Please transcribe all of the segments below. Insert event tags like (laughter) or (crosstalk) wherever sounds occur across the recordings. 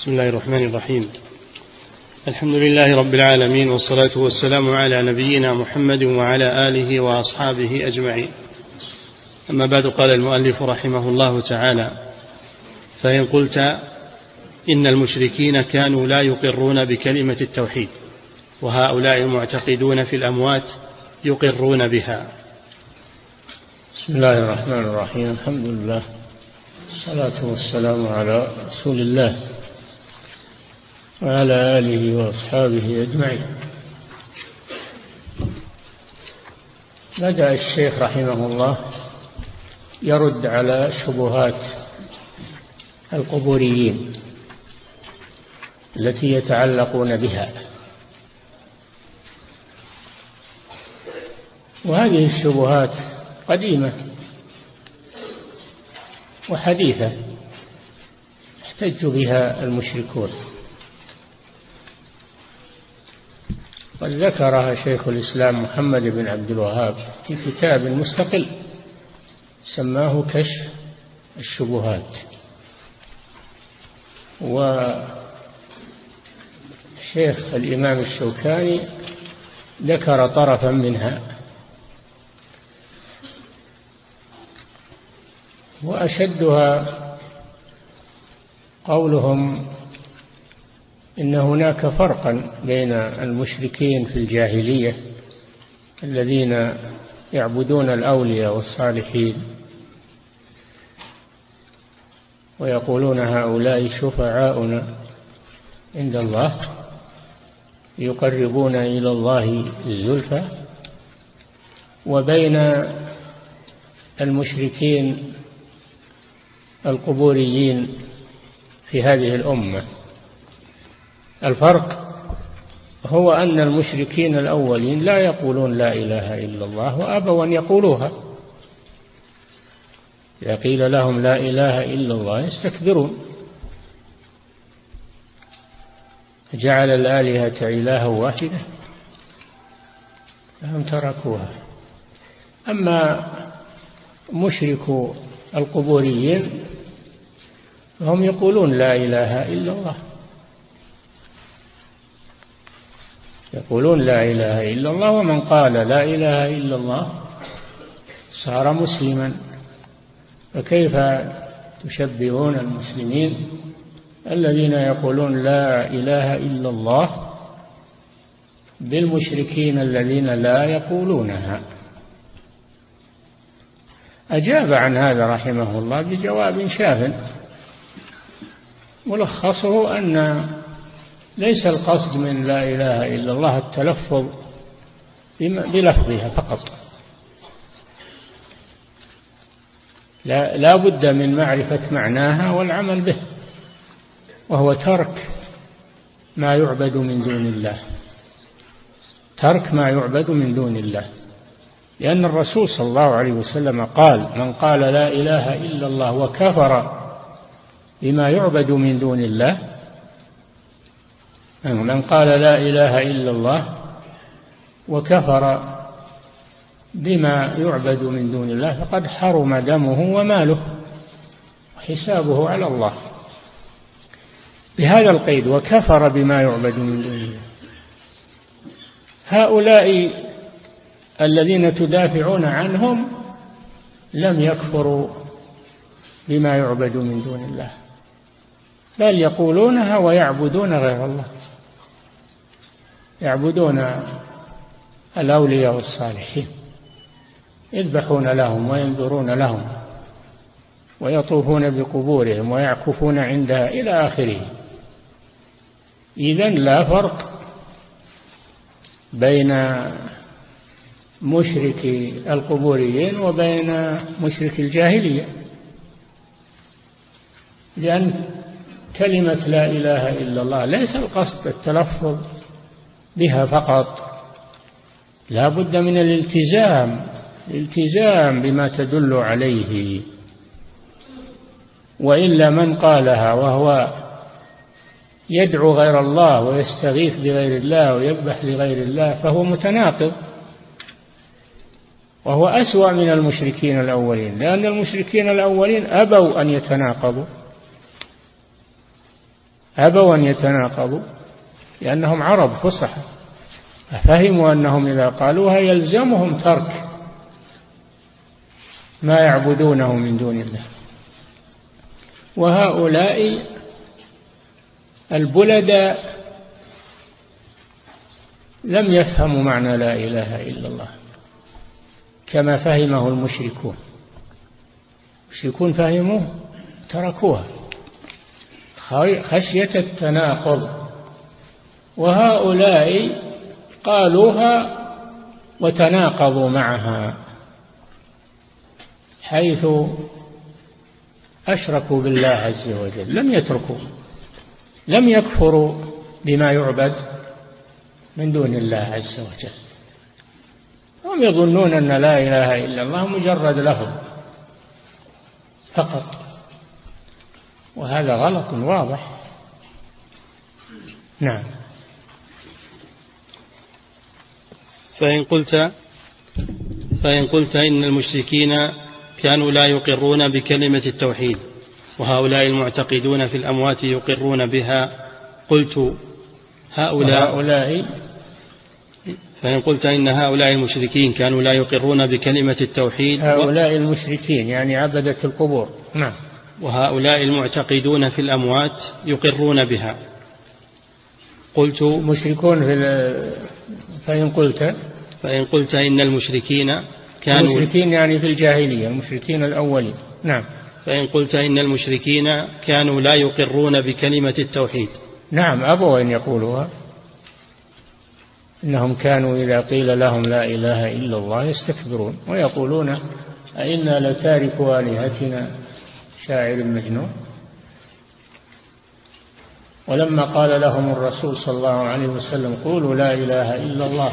بسم الله الرحمن الرحيم. الحمد لله رب العالمين والصلاة والسلام على نبينا محمد وعلى آله وأصحابه أجمعين. أما بعد قال المؤلف رحمه الله تعالى فإن قلت إن المشركين كانوا لا يقرون بكلمة التوحيد وهؤلاء المعتقدون في الأموات يقرون بها. بسم الله الرحمن الرحيم. الحمد لله الصلاة والسلام على رسول الله. وعلى آله وأصحابه أجمعين. بدأ الشيخ رحمه الله يرد على شبهات القبوريين التي يتعلقون بها. وهذه الشبهات قديمة وحديثة احتج بها المشركون. قد ذكرها شيخ الإسلام محمد بن عبد الوهاب في كتاب مستقل سماه كشف الشبهات. والشيخ الإمام الشوكاني ذكر طرفا منها. وأشدها قولهم إن هناك فرقا بين المشركين في الجاهلية الذين يعبدون الأولياء والصالحين ويقولون هؤلاء شفعاؤنا عند الله يقربون إلى الله الزلفى. وبين المشركين القبوريين في هذه الأمة الفرق هو أن المشركين الأولين لا يقولون لا إله إلا الله وأبوا أن يقولوها. إذا قيل لهم لا إله إلا الله يستكبرون. جعل الآلهة إلها واحدة فهم تركوها. أما مشرك القبوريين فهم يقولون لا إله إلا الله. يقولون لا إله إلا الله ومن قال لا إله إلا الله صار مسلما. فكيف تشبهون المسلمين الذين يقولون لا إله إلا الله بالمشركين الذين لا يقولونها؟ أجاب عن هذا رحمه الله بجواب شاف ملخصه أن ليس القصد من لا إله إلا الله التلفظ بلفظها فقط. لا, لا بد من معرفة معناها والعمل به وهو ترك ما يعبد من دون الله. ترك ما يعبد من دون الله. لأن الرسول صلى الله عليه وسلم قال من قال لا إله إلا الله وكفر بما يعبد من دون الله من قال لا إله إلا الله وكفر بما يعبد من دون الله فقد حرم دمه وماله وحسابه على الله. بهذا القيد وكفر بما يعبد من دون الله. هؤلاء الذين تدافعون عنهم لم يكفروا بما يعبد من دون الله بل يقولونها ويعبدون غير الله. يعبدون الأولياء والصالحين يذبحون لهم وينذرون لهم ويطوفون بقبورهم ويعكفون عندها إلى آخره. إذا لا فرق بين مشرك القبوريين وبين مشرك الجاهلية لأن كلمة لا إله إلا الله ليس القصد التلفظ بها فقط. لا بد من الالتزام الالتزام بما تدل عليه. وإلا من قالها وهو يدعو غير الله ويستغيث بغير الله ويذبح لغير الله فهو متناقض. وهو أسوأ من المشركين الأولين لأن المشركين الأولين أبوا أن يتناقضوا. أبوا أن يتناقضوا. لأنهم عرب فصحى. ففهموا أنهم إذا قالوها يلزمهم ترك ما يعبدونه من دون الله. وهؤلاء البلداء لم يفهموا معنى لا إله إلا الله كما فهمه المشركون. المشركون فهموه تركوها. خشية التناقض. وهؤلاء قالوها وتناقضوا معها حيث أشركوا بالله عز وجل لم يتركوا لم يكفروا بما يعبد من دون الله عز وجل. هم يظنون أن لا إله إلا الله مجرد لفظ فقط. وهذا غلط واضح. نعم. فإن قلت فإن قلت إن المشركين كانوا لا يقرون بكلمة التوحيد وهؤلاء المعتقدون في الأموات يقرون بها قلت هؤلاء هؤلاء فإن قلت إن هؤلاء المشركين كانوا لا يقرون بكلمة التوحيد هؤلاء المشركين يعني عبدة القبور. نعم. وهؤلاء المعتقدون في الأموات يقرون بها. قلت مشركون في فإن قلت فإن قلت إن المشركين كانوا المشركين يعني في الجاهلية المشركين الأولين. نعم. فإن قلت إن المشركين كانوا لا يقرون بكلمة التوحيد. نعم أبوا أن يقولوها. إنهم كانوا إذا قيل لهم لا إله إلا الله يستكبرون ويقولون أئنا لتارك آلهتنا شاعر مجنون. ولما قال لهم الرسول صلى الله عليه وسلم قولوا لا إله إلا الله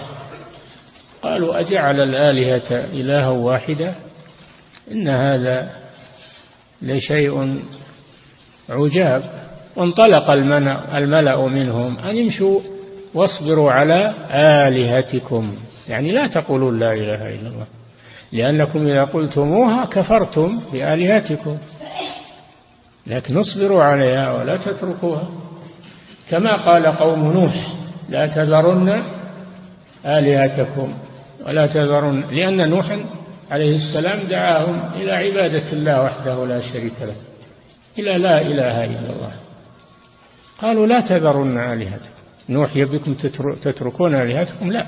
قالوا أجعل الآلهة إلها واحدة؟ إن هذا لشيء عجاب. وانطلق الملأ منهم أن يمشوا واصبروا على آلهتكم. يعني لا تقولوا لا إله إلا الله. لأنكم إذا قلتموها كفرتم بآلهتكم. لكن اصبروا عليها ولا تتركوها. كما قال قوم نوح لا تذرن آلهتكم. ولا تذرن لأن نوحا عليه السلام دعاهم إلى عبادة الله وحده لا شريك له إلى لا إله إلا الله. قالوا لا تذرن آلهتكم. نوح يبيكم تتركون آلهتكم؟ لا.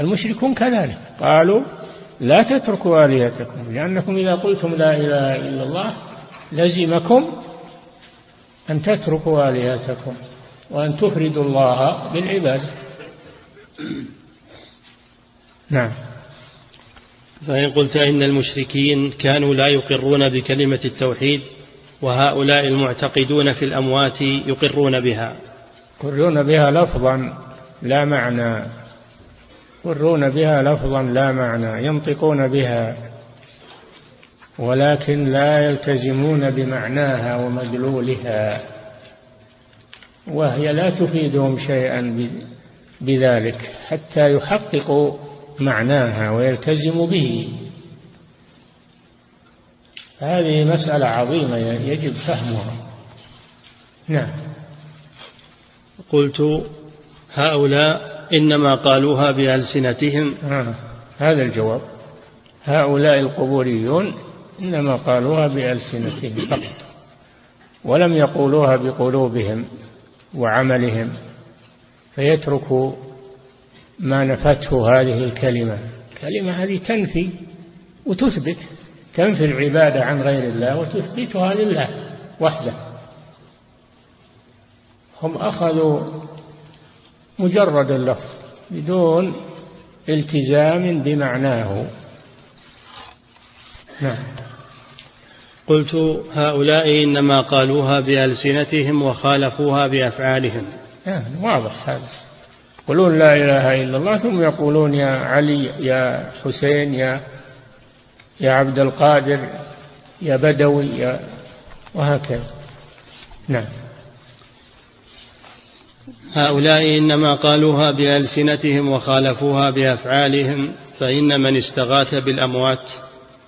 المشركون كذلك. قالوا لا تتركوا آلهتكم لأنكم إذا قلتم لا إله إلا الله لزمكم أن تتركوا آلهتكم وأن تفردوا الله بالعبادة. نعم. فإن قلت إن المشركين كانوا لا يقرون بكلمة التوحيد وهؤلاء المعتقدون في الأموات يقرون بها. يقرون بها لفظا لا معنى. يقرون بها لفظا لا معنى. ينطقون بها. ولكن لا يلتزمون بمعناها ومدلولها. وهي لا تفيدهم شيئا بذلك. حتى يحققوا معناها ويلتزموا به. هذه مسألة عظيمة يجب فهمها. نعم. قلت هؤلاء إنما قالوها بألسنتهم. آه. هذا الجواب. هؤلاء القبوريون إنما قالوها بألسنتهم فقط ولم يقولوها بقلوبهم وعملهم فيتركوا ما نفته هذه الكلمة. الكلمة هذه تنفي وتثبت تنفي العبادة عن غير الله وتثبتها لله وحده. هم أخذوا مجرد اللفظ بدون التزام بمعناه. نعم. قلت هؤلاء إنما قالوها بألسنتهم وخالفوها بأفعالهم. آه واضح هذا. يقولون لا إله إلا الله ثم يقولون يا علي يا حسين يا يا عبد القادر يا بدوي يا وهكذا. نعم. هؤلاء إنما قالوها بألسنتهم وخالفوها بأفعالهم فإن من استغاث بالأموات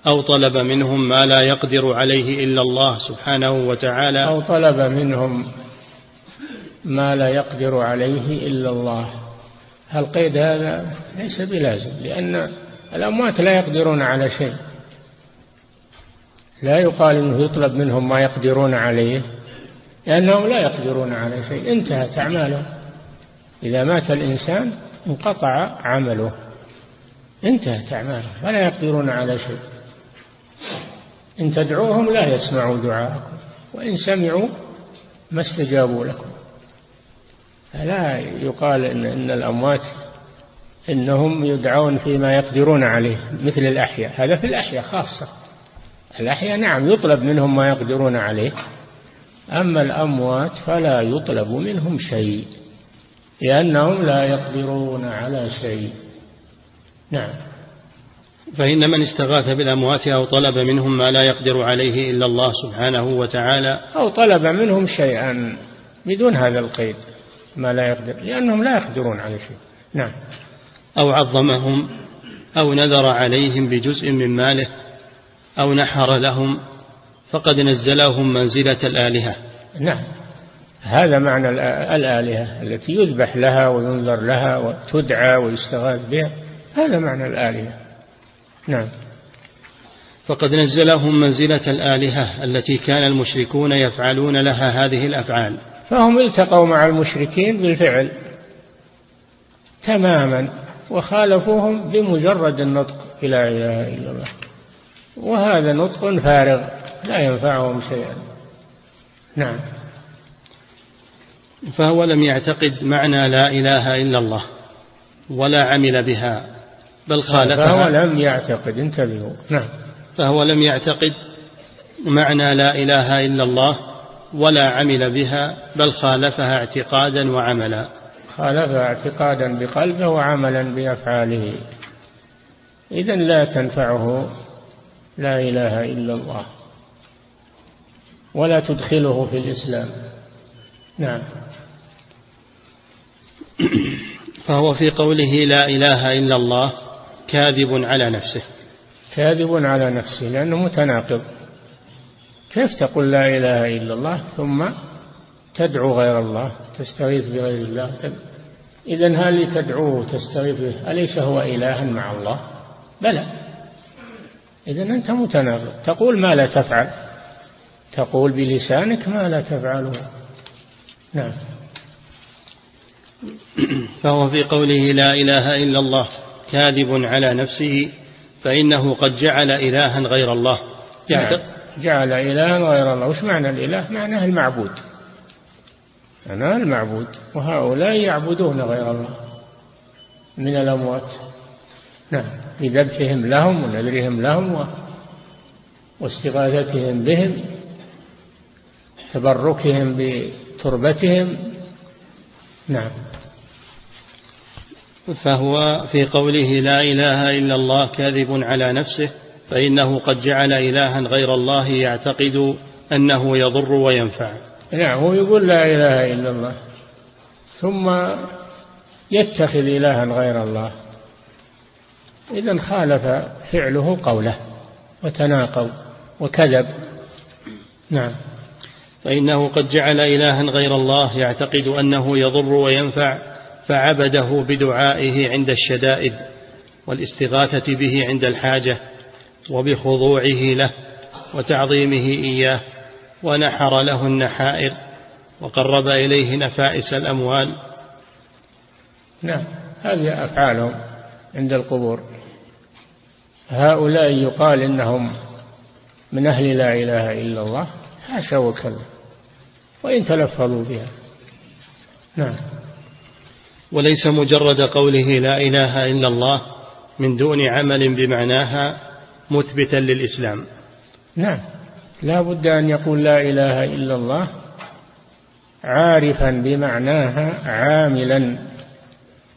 أو طلب منهم ما لا يقدر عليه إلا الله سبحانه وتعالى. أو طلب منهم ما لا يقدر عليه إلا الله. القيد هذا ليس بلازم لأن الأموات لا يقدرون على شيء. لا يقال إنه يطلب منهم ما يقدرون عليه لأنهم لا يقدرون على شيء. انتهت أعمالهم. إذا مات الإنسان انقطع عمله. انتهت اعماله فلا يقدرون على شيء. إن تدعوهم لا يسمعوا دعاءكم. وإن سمعوا ما استجابوا لكم. فلا يقال إن, إن الأموات إنهم يدعون فيما يقدرون عليه مثل الأحياء هذا في الأحياء خاصة. الأحياء نعم يطلب منهم ما يقدرون عليه أما الأموات فلا يطلب منهم شيء لأنهم لا يقدرون على شيء. نعم. فإن من استغاث بالأموات أو طلب منهم ما لا يقدر عليه إلا الله سبحانه وتعالى أو طلب منهم شيئا بدون هذا القيد. ما لا يقدر لأنهم لا يقدرون على شيء. نعم. أو عظمهم أو نذر عليهم بجزء من ماله أو نحر لهم فقد نزلهم منزلة الآلهة. نعم. هذا معنى الآلهة التي يذبح لها وينذر لها وتدعى ويستغاث بها. هذا معنى الآلهة. نعم. فقد نزلهم منزلة الآلهة التي كان المشركون يفعلون لها هذه الأفعال. فهم التقوا مع المشركين بالفعل تماما وخالفوهم بمجرد النطق لا إله إلا الله. وهذا نطق فارغ لا ينفعهم شيئا. نعم. فهو لم يعتقد معنى لا إله إلا الله ولا عمل بها بل خالفها. فهو لم يعتقد. انتبهوا. نعم. فهو لم يعتقد معنى لا إله إلا الله ولا عمل بها بل خالفها اعتقادا وعملا. خالفها اعتقادا بقلبه وعملا بأفعاله. إذا لا تنفعه لا إله إلا الله. ولا تدخله في الإسلام. نعم. (clears throat) فهو في قوله لا إله إلا الله كاذب على نفسه. كاذب على نفسه لأنه متناقض. كيف تقول لا إله إلا الله ثم تدعو غير الله تستغيث بغير الله؟ إذا هل تدعوه تستغيث به؟ أليس هو إلها مع الله؟ بلى. إذا أنت متناقض تقول ما لا تفعل. تقول بلسانك ما لا تفعله نعم. فهو في قوله لا إله إلا الله كاذب على نفسه فإنه قد جعل إلها غير الله. نعم. جعل إلها غير الله. وش معنى الإله؟ معناه المعبود. معناه المعبود. وهؤلاء يعبدون غير الله. من الأموات. نعم. بذبحهم لهم ونذرهم لهم واستغاثتهم بهم. تبركهم بتربتهم. نعم. فهو في قوله لا إله إلا الله كاذب على نفسه فإنه قد جعل إلها غير الله يعتقد أنه يضر وينفع. نعم هو يقول لا إله إلا الله ثم يتخذ إلها غير الله. إذا خالف فعله قوله وتناقض وكذب. نعم. فإنه قد جعل إلها غير الله يعتقد أنه يضر وينفع فعبده بدعائه عند الشدائد والاستغاثة به عند الحاجة وبخضوعه له وتعظيمه إياه ونحر له النحائر وقرب إليه نفائس الأموال. نعم هذه أفعالهم عند القبور. هؤلاء يقال إنهم من أهل لا إله إلا الله حاشا وكلا وإن تلفظوا بها. نعم. وليس مجرد قوله لا إله إلا الله من دون عمل بمعناها مثبتا للإسلام. نعم. لا بد أن يقول لا إله إلا الله عارفا بمعناها عاملا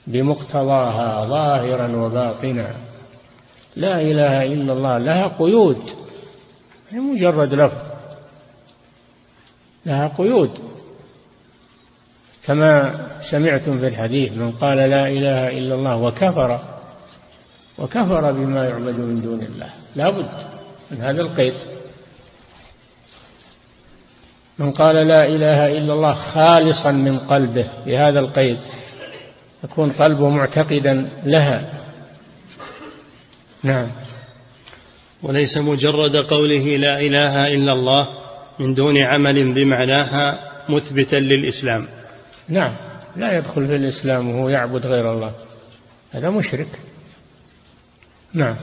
بمقتضاها ظاهرا وباطنا. لا إله إلا الله لها قيود. مجرد لفظ. لها قيود. كما سمعتم في الحديث من قال لا إله إلا الله وكفر. وكفر بما يعبد من دون الله. لا بد من هذا القيد. من قال لا إله إلا الله خالصا من قلبه بهذا القيد يكون قلبه معتقدا لها. نعم. وليس مجرد قوله لا إله إلا الله من دون عمل بمعناها مثبتا للإسلام. نعم. لا يدخل في الإسلام وهو يعبد غير الله. هذا مشرك. نعم.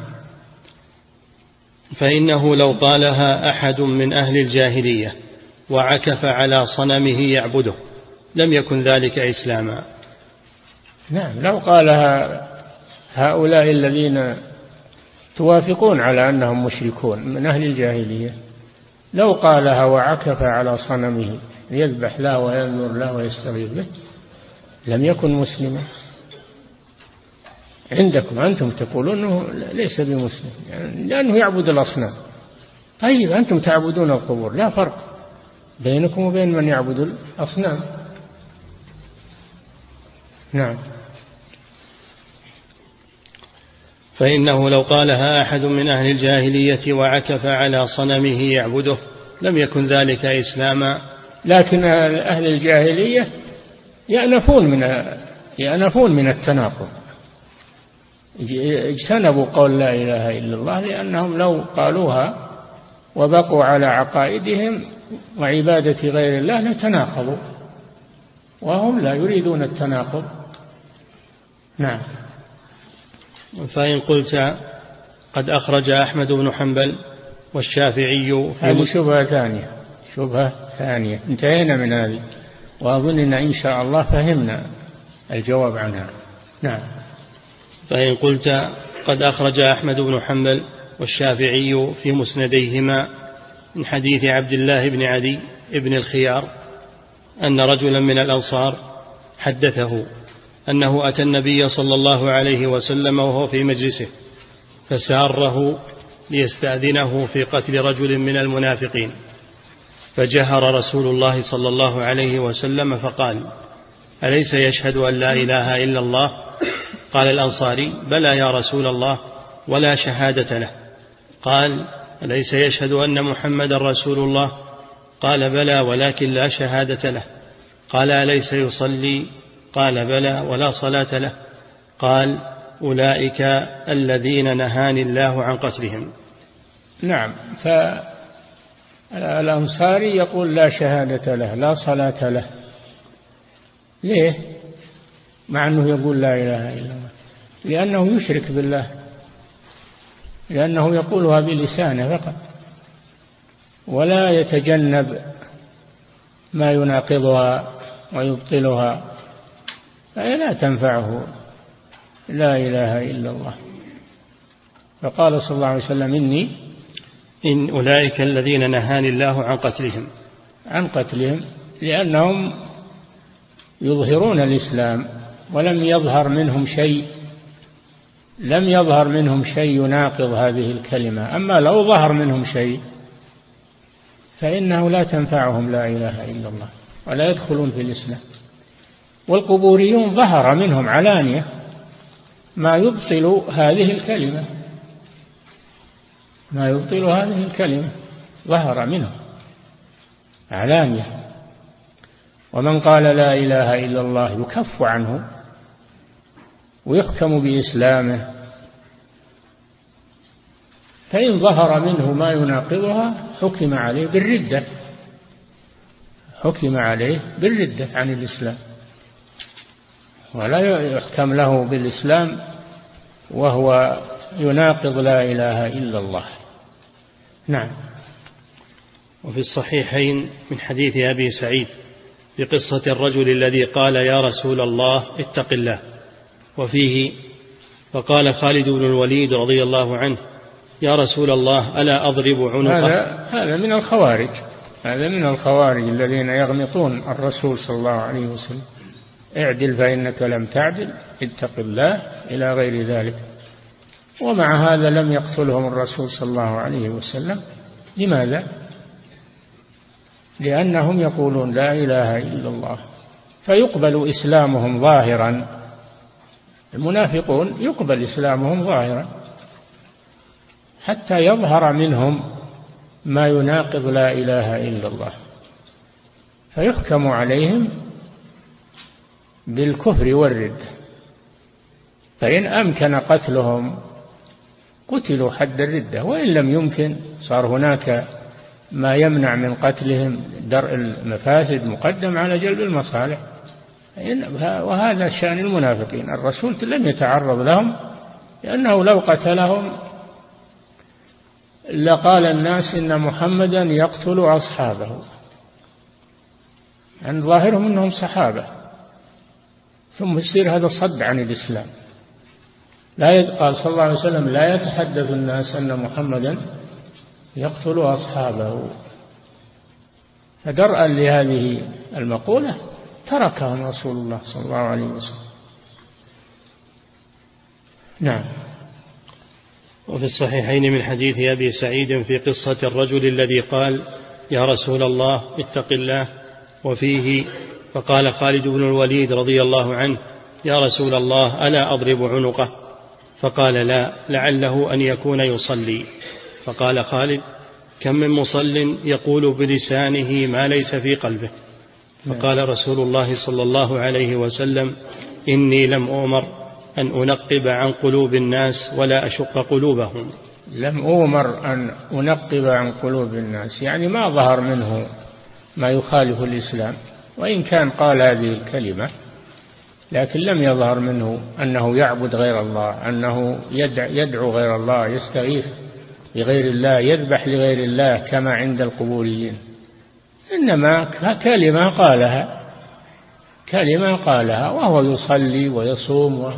فإنه لو قالها أحد من أهل الجاهلية وعكف على صنمه يعبده لم يكن ذلك إسلاما. نعم لو قالها هؤلاء الذين توافقون على أنهم مشركون من أهل الجاهلية لو قالها وعكف على صنمه يذبح له وينذر له ويستغيث به لم يكن مسلما. عندكم أنتم تقولون أنه ليس بمسلم يعني لأنه يعبد الأصنام. طيب أنتم تعبدون القبور لا فرق بينكم وبين من يعبد الأصنام. نعم. فإنه لو قالها أحد من أهل الجاهلية وعكف على صنمه يعبده لم يكن ذلك إسلاما. لكن أهل الجاهلية يأنفون من يأنفون من التناقض. اجتنبوا قول لا إله إلا الله لأنهم لو قالوها وبقوا على عقائدهم وعبادة غير الله لتناقضوا وهم لا يريدون التناقض. نعم. فإن قلت قد أخرج أحمد بن حنبل والشافعي في هذه شبهة ثانية. شبهة ثانية. انتهينا من هذه. وأظننا إن شاء الله فهمنا الجواب عنها. نعم. فإن قلت قد أخرج أحمد بن حنبل والشافعي في مسنديهما من حديث عبد الله بن عدي بن الخيار أن رجلا من الأنصار حدثه أنه أتى النبي صلى الله عليه وسلم وهو في مجلسه فساره ليستأذنه في قتل رجل من المنافقين فجهر رسول الله صلى الله عليه وسلم فقال أليس يشهد أن لا إله إلا الله؟ قال الأنصاري بلى يا رسول الله ولا شهادة له. قال أليس يشهد أن محمد رسول الله؟ قال بلى ولكن لا شهادة له. قال أليس يصلي؟ قال بلى ولا صلاة له. قال أولئك الذين نهاني الله عن قتلهم. نعم فالأنصاري يقول لا شهادة له لا صلاة له. ليه؟ مع أنه يقول لا إله إلا الله. لأنه يشرك بالله. لأنه يقولها بلسانه فقط. ولا يتجنب ما يناقضها ويبطلها. فهي لا تنفعه. لا إله إلا الله. فقال صلى الله عليه وسلم إني إن أولئك الذين نهاني الله عن قتلهم. عن قتلهم لأنهم يظهرون الإسلام ولم يظهر منهم شيء. لم يظهر منهم شيء يناقض هذه الكلمة. أما لو ظهر منهم شيء فإنه لا تنفعهم لا إله إلا الله ولا يدخلون في الإسلام. والقبوريون ظهر منهم علانية ما يبطل هذه الكلمة. ما يبطل هذه الكلمة. ظهر منهم علانية. ومن قال لا إله إلا الله يكف عنه ويحكم بإسلامه. فإن ظهر منه ما يناقضها حكم عليه بالردة. حكم عليه بالردة عن الإسلام. ولا يحكم له بالإسلام وهو يناقض لا إله إلا الله. نعم. وفي الصحيحين من حديث أبي سعيد في قصة الرجل الذي قال يا رسول الله اتق الله. وفيه فقال خالد بن الوليد رضي الله عنه يا رسول الله ألا أضرب عنقه؟ هذا هذا من الخوارج. هذا من الخوارج الذين يغمطون الرسول صلى الله عليه وسلم. اعدل فإنك لم تعدل اتق الله إلى غير ذلك. ومع هذا لم يقتلهم الرسول صلى الله عليه وسلم. لماذا؟ لأنهم يقولون لا إله إلا الله. فيقبل إسلامهم ظاهرا. المنافقون يقبل إسلامهم ظاهرا حتى يظهر منهم ما يناقض لا إله إلا الله فيحكم عليهم بالكفر والرد. فإن أمكن قتلهم قتلوا حد الردة وإن لم يمكن صار هناك ما يمنع من قتلهم درء المفاسد مقدم على جلب المصالح. وهذا شأن المنافقين. الرسول لم يتعرض لهم لأنه لو قتلهم لقال الناس إن محمدا يقتل أصحابه. عن يعني ظاهرهم أنهم صحابة. ثم يصير هذا صد عن الإسلام. لا قال صلى الله عليه وسلم لا يتحدث الناس أن محمدا يقتل أصحابه. فدرءا لهذه المقولة تركهم رسول الله صلى الله عليه وسلم. نعم. وفي الصحيحين من حديث أبي سعيد في قصة الرجل الذي قال يا رسول الله اتق الله. وفيه فقال خالد بن الوليد رضي الله عنه يا رسول الله ألا أضرب عنقه. فقال لا لعله أن يكون يصلي. فقال خالد كم من مصل يقول بلسانه ما ليس في قلبه. فقال رسول الله صلى الله عليه وسلم إني لم أؤمر أن أنقب عن قلوب الناس ولا أشق قلوبهم. لم أؤمر أن أنقب عن قلوب الناس يعني ما ظهر منه ما يخالف الإسلام وإن كان قال هذه الكلمة لكن لم يظهر منه أنه يعبد غير الله أنه يدعو غير الله يستغيث بغير الله يذبح لغير الله كما عند القبوريين. إنما كلمة قالها. كلمة قالها وهو يصلي ويصوم و...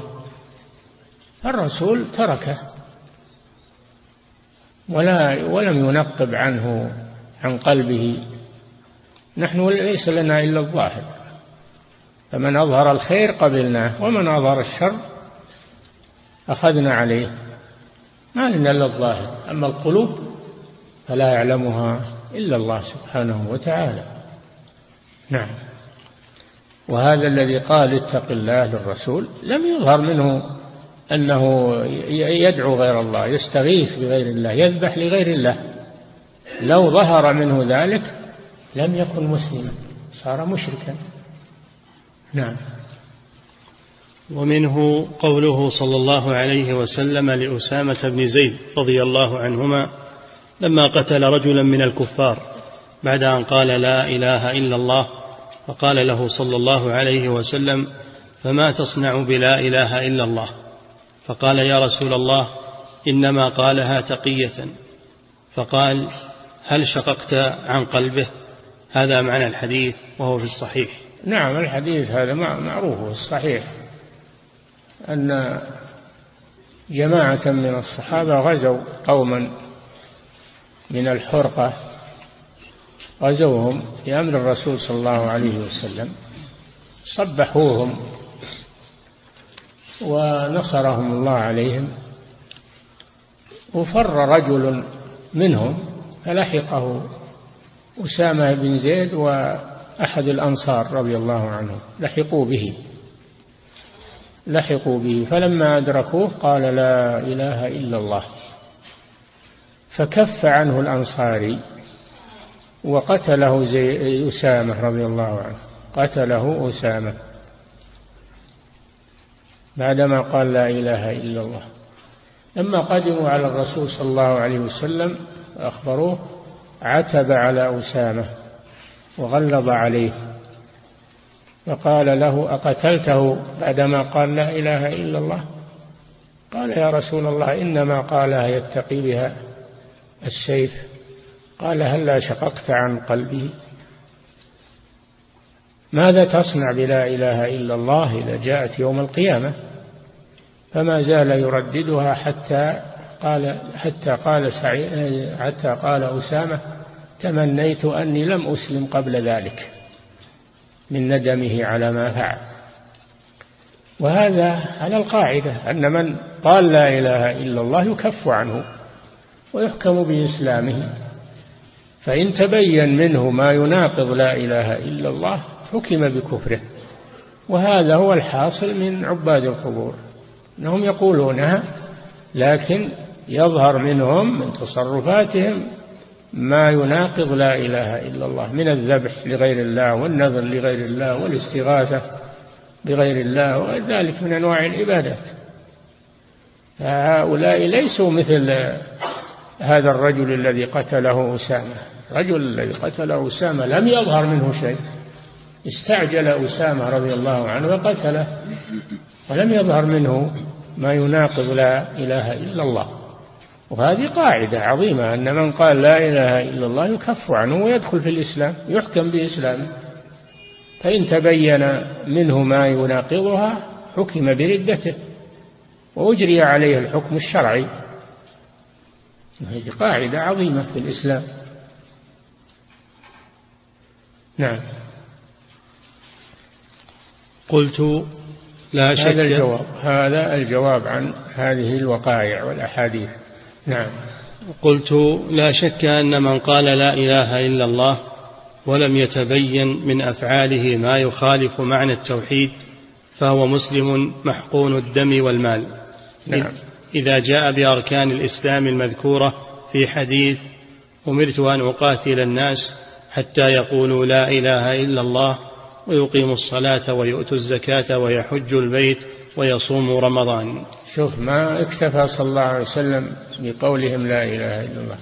الرسول تركه. ولا ولم ينقب عنه عن قلبه. نحن ليس لنا إلا الظاهر. فمن أظهر الخير قبلناه ومن أظهر الشر أخذنا عليه. ما لنا إلا الظاهر. أما القلوب فلا يعلمها. إلا الله سبحانه وتعالى. نعم. وهذا الذي قال اتق الله للرسول لم يظهر منه أنه يدعو غير الله يستغيث بغير الله يذبح لغير الله. لو ظهر منه ذلك لم يكن مسلما صار مشركا. نعم. ومنه قوله صلى الله عليه وسلم لأسامة بن زيد رضي الله عنهما لما قتل رجلا من الكفار بعد أن قال لا إله إلا الله فقال له صلى الله عليه وسلم فما تصنع بلا إله إلا الله؟ فقال يا رسول الله إنما قالها تقية. فقال هل شققت عن قلبه؟ هذا معنى الحديث وهو في الصحيح. نعم الحديث هذا معروف الصحيح. أن جماعة من الصحابة غزوا قوما من الحرقة غزوهم بأمر الرسول صلى الله عليه وسلم صبحوهم ونصرهم الله عليهم وفر رجل منهم فلحقه أسامة بن زيد وأحد الأنصار رضي الله عنهم لحقوا به لحقوا به فلما أدركوه قال لا إله إلا الله. فكف عنه الأنصاري وقتله زي أسامة رضي الله عنه. قتله أسامة بعدما قال لا إله إلا الله. لما قدموا على الرسول صلى الله عليه وسلم أخبروه عتب على أسامة وغلظ عليه فقال له أقتلته بعدما قال لا إله إلا الله؟ قال يا رسول الله إنما قالها يتقي بها. السيف. قال هلا شققت عن قلبه ماذا تصنع بلا إله إلا الله إذا جاءت يوم القيامة؟ فما زال يرددها حتى قال حتى قال سعيد حتى قال أسامة تمنيت أني لم أسلم قبل ذلك من ندمه على ما فعل. وهذا على القاعدة أن من قال لا إله إلا الله يكف عنه. ويحكم بإسلامه. فإن تبين منه ما يناقض لا إله إلا الله حكم بكفره. وهذا هو الحاصل من عباد القبور. أنهم يقولونها لكن يظهر منهم من تصرفاتهم ما يناقض لا إله إلا الله من الذبح لغير الله والنذر لغير الله والاستغاثة بغير الله وغير ذلك من أنواع العبادات. فهؤلاء ليسوا مثل هذا الرجل الذي قتله أسامة. الرجل الذي قتله أسامة لم يظهر منه شيء. استعجل أسامة رضي الله عنه وقتله. ولم يظهر منه ما يناقض لا إله إلا الله. وهذه قاعدة عظيمة أن من قال لا إله إلا الله يكف عنه ويدخل في الإسلام يحكم بإسلامه فإن تبين منه ما يناقضها حكم بردته. وأجري عليه الحكم الشرعي. هذه قاعدة عظيمة في الإسلام. نعم. قلت لا شك هذا الجواب. هذا الجواب عن هذه الوقائع والأحاديث. نعم. قلت لا شك أن من قال لا إله إلا الله ولم يتبين من أفعاله ما يخالف معنى التوحيد فهو مسلم محقون الدم والمال. نعم. إذا جاء بأركان الإسلام المذكورة في حديث أمرت أن أقاتل الناس حتى يقولوا لا إله إلا الله ويقيموا الصلاة ويؤتوا الزكاة ويحج البيت ويصوموا رمضان. شوف ما اكتفى صلى الله عليه وسلم بقولهم لا إله إلا الله.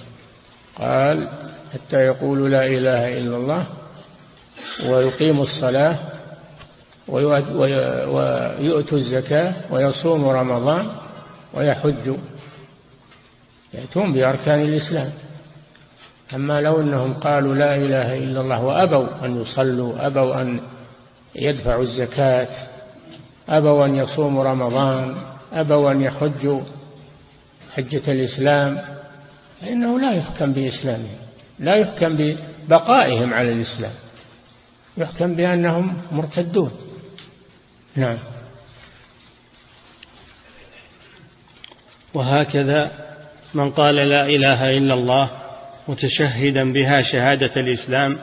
قال حتى يقولوا لا إله إلا الله ويقيموا الصلاة ويؤتوا الزكاة ويصوموا رمضان ويحجوا يأتون بأركان الإسلام. أما لو أنهم قالوا لا إله إلا الله وأبوا أن يصلوا أبوا أن يدفعوا الزكاة أبوا أن يصوموا رمضان أبوا أن يحجوا حجة الإسلام فإنه لا يحكم بإسلامهم لا يحكم ببقائهم على الإسلام يحكم بأنهم مرتدون. نعم. وهكذا من قال لا إله إلا الله متشهدا بها شهادة الإسلام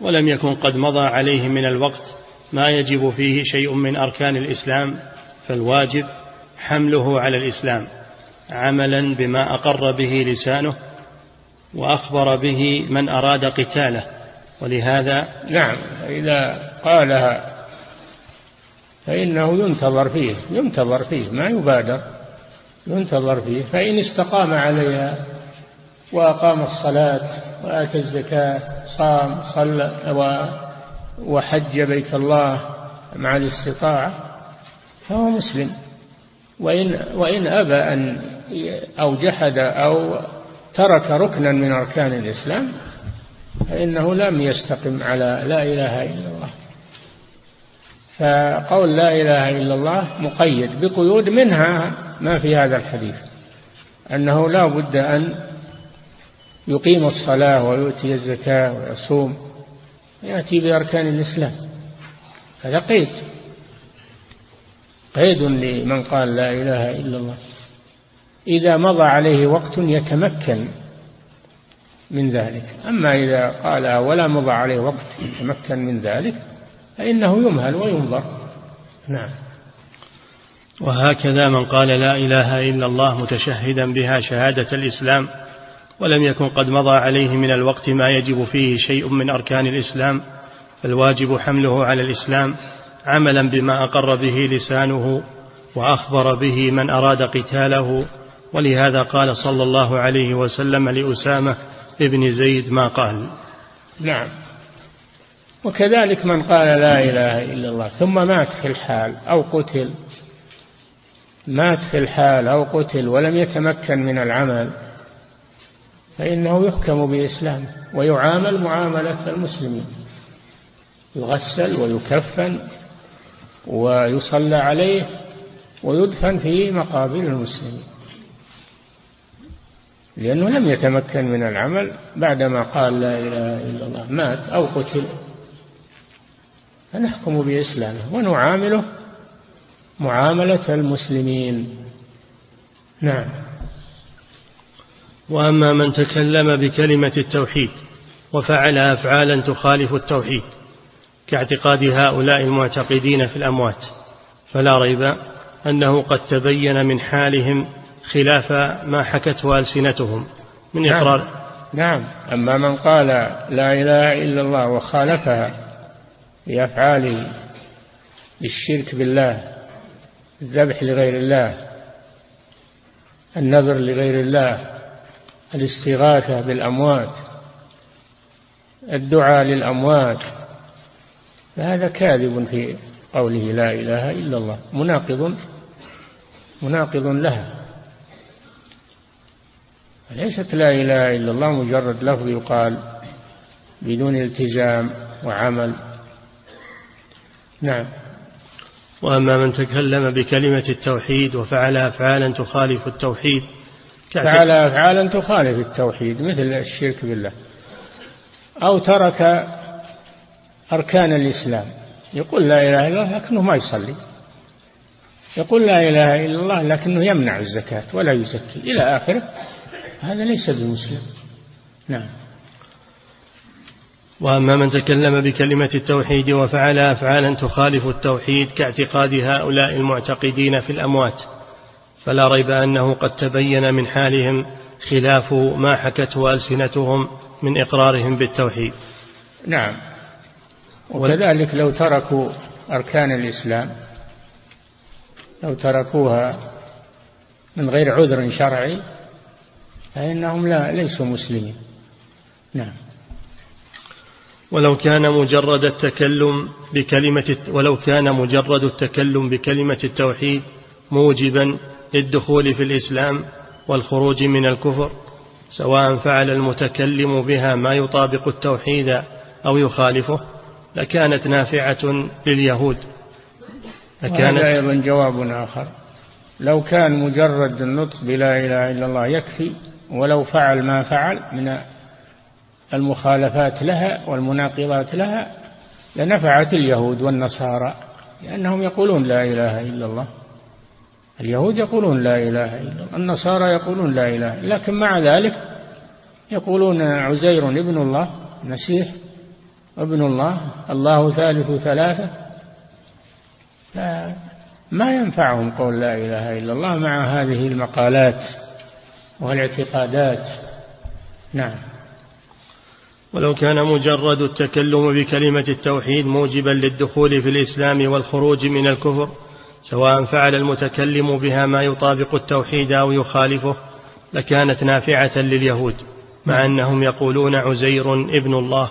ولم يكن قد مضى عليه من الوقت ما يجب فيه شيء من أركان الإسلام فالواجب حمله على الإسلام عملا بما أقر به لسانه وأخبر به من أراد قتاله ولهذا نعم إذا قالها فإنه ينتظر فيه ينتظر فيه ما يبادر. ينتظر فيه. فإن استقام عليها وأقام الصلاة وآتى الزكاة صام صلى وحج بيت الله مع الاستطاعة فهو مسلم. وإن وإن أبى أن أو جحد أو ترك ركنا من أركان الإسلام فإنه لم يستقم على لا إله إلا الله. فقول لا إله إلا الله مقيد بقيود منها ما في هذا الحديث أنه لا بد أن يقيم الصلاة ويؤتي الزكاة ويصوم يأتي بأركان الإسلام. هذا قيد قيد لمن قال لا إله إلا الله. إذا مضى عليه وقت يتمكن من ذلك. أما إذا قال ولا مضى عليه وقت يتمكن من ذلك فإنه يمهل وينظر. نعم. وهكذا من قال لا إله إلا الله متشهدا بها شهادة الإسلام ولم يكن قد مضى عليه من الوقت ما يجب فيه شيء من أركان الإسلام فالواجب حمله على الإسلام عملا بما أقر به لسانه وأخبر به من أراد قتاله ولهذا قال صلى الله عليه وسلم لأسامة ابن زيد ما قال. نعم. وكذلك من قال لا إله إلا الله ثم مات في الحال أو قتل. مات في الحال أو قتل ولم يتمكن من العمل فإنه يحكم بإسلامه ويعامل معاملة المسلمين. يغسل ويكفن ويصلى عليه ويدفن في مقابر المسلمين. لأنه لم يتمكن من العمل بعدما قال لا إله إلا الله مات أو قتل. فنحكم بإسلامه ونعامله معاملة المسلمين. نعم. وأما من تكلم بكلمة التوحيد وفعل أفعالا تخالف التوحيد كاعتقاد هؤلاء المعتقدين في الأموات فلا ريب أنه قد تبين من حالهم خلاف ما حكته ألسنتهم من نعم. إقرار. نعم. أما من قال لا إله إلا الله وخالفها بأفعاله بالشرك بالله الذبح لغير الله النذر لغير الله الاستغاثة بالأموات الدعاء للأموات. فهذا كاذب في قوله لا إله إلا الله مناقض مناقض لها. ليست لا إله إلا الله مجرد لفظ يقال بدون التزام وعمل. نعم. وأما من تكلم بكلمة التوحيد وفعل أفعالا تخالف التوحيد فعل أفعالا تخالف التوحيد مثل الشرك بالله. أو ترك أركان الإسلام. يقول لا إله إلا الله لكنه ما يصلي. يقول لا إله إلا الله لكنه يمنع الزكاة ولا يزكي. إلى آخره. هذا ليس بمسلم. نعم. وأما من تكلم بكلمة التوحيد وفعل افعالا تخالف التوحيد كاعتقاد هؤلاء المعتقدين في الأموات. فلا ريب أنه قد تبين من حالهم خلاف ما حكته السنتهم من إقرارهم بالتوحيد. نعم. وكذلك لو تركوا أركان الإسلام لو تركوها من غير عذر شرعي فإنهم لا ليسوا مسلمين. نعم. ولو كان مجرد التكلم بكلمة ولو كان مجرد التكلم بكلمة التوحيد موجبا للدخول في الإسلام والخروج من الكفر سواء فعل المتكلم بها ما يطابق التوحيد أو يخالفه لكانت نافعة لليهود. لكانت أيضا جواب آخر. لو كان مجرد النطق بلا إله إلا الله يكفي ولو فعل ما فعل من المخالفات لها والمناقضات لها لنفعت اليهود والنصارى لأنهم يقولون لا إله إلا الله. اليهود يقولون لا إله إلا الله النصارى يقولون لا إله لكن مع ذلك يقولون عزير ابن الله مسيح ابن الله الله ثالث ثلاثة. ما ينفعهم قول لا إله إلا الله مع هذه المقالات والاعتقادات. نعم. ولو كان مجرد التكلم بكلمة التوحيد موجبا للدخول في الإسلام والخروج من الكفر سواء فعل المتكلم بها ما يطابق التوحيد أو يخالفه لكانت نافعة لليهود مع أنهم يقولون عزير ابن الله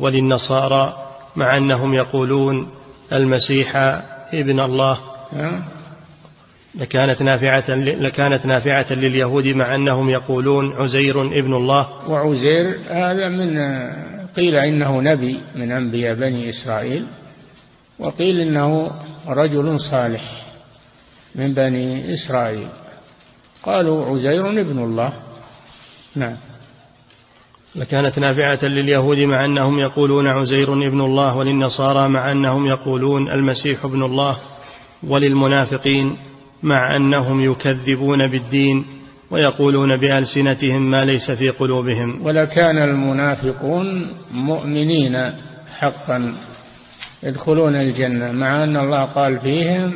وللنصارى مع أنهم يقولون المسيح ابن الله. لكانت نافعة لكانت نافعة لليهود مع أنهم يقولون عزير ابن الله. وعزير هذا من قيل إنه نبي من أنبياء بني إسرائيل وقيل إنه رجل صالح من بني إسرائيل. قالوا عزير ابن الله. نعم. لكانت نافعة لليهود مع أنهم يقولون عزير ابن الله وللنصارى مع أنهم يقولون المسيح ابن الله وللمنافقين. مع أنهم يكذبون بالدين ويقولون بألسنتهم ما ليس في قلوبهم. ولكان المنافقون مؤمنين حقا يدخلون الجنة مع أن الله قال فيهم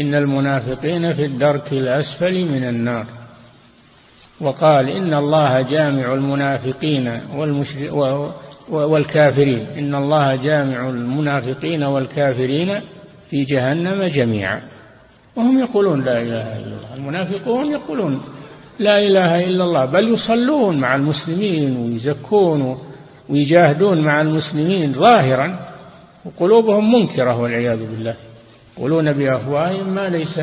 إن المنافقين في الدرك الأسفل من النار. وقال إن الله جامع المنافقين والكافرين. إن الله جامع المنافقين والكافرين في جهنم جميعا. وهم يقولون لا إله إلا الله. المنافقون يقولون لا إله إلا الله بل يصلون مع المسلمين ويزكون ويجاهدون مع المسلمين ظاهرا وقلوبهم منكرة والعياذ بالله. يقولون بأفواههم ما ليس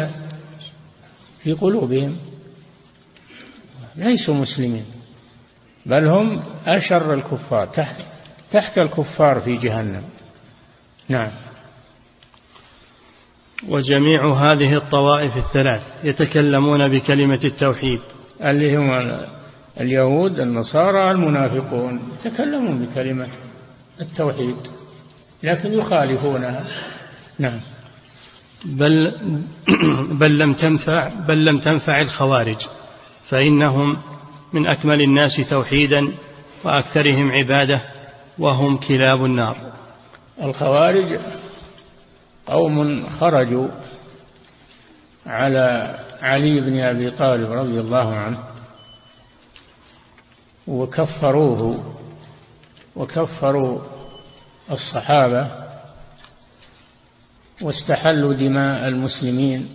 في قلوبهم. ليسوا مسلمين بل هم أشر الكفار تحت تحت الكفار في جهنم. نعم. وجميع هذه الطوائف الثلاث يتكلمون بكلمة التوحيد. اللي هم اليهود النصارى المنافقون يتكلمون بكلمة التوحيد لكن يخالفونها. نعم. بل (clears throat) بل لم تنفع بل لم تنفع الخوارج فإنهم من أكمل الناس توحيدا وأكثرهم عبادة وهم كلاب النار. الخوارج قوم خرجوا على علي بن أبي طالب رضي الله عنه وكفروه وكفروا الصحابة واستحلوا دماء المسلمين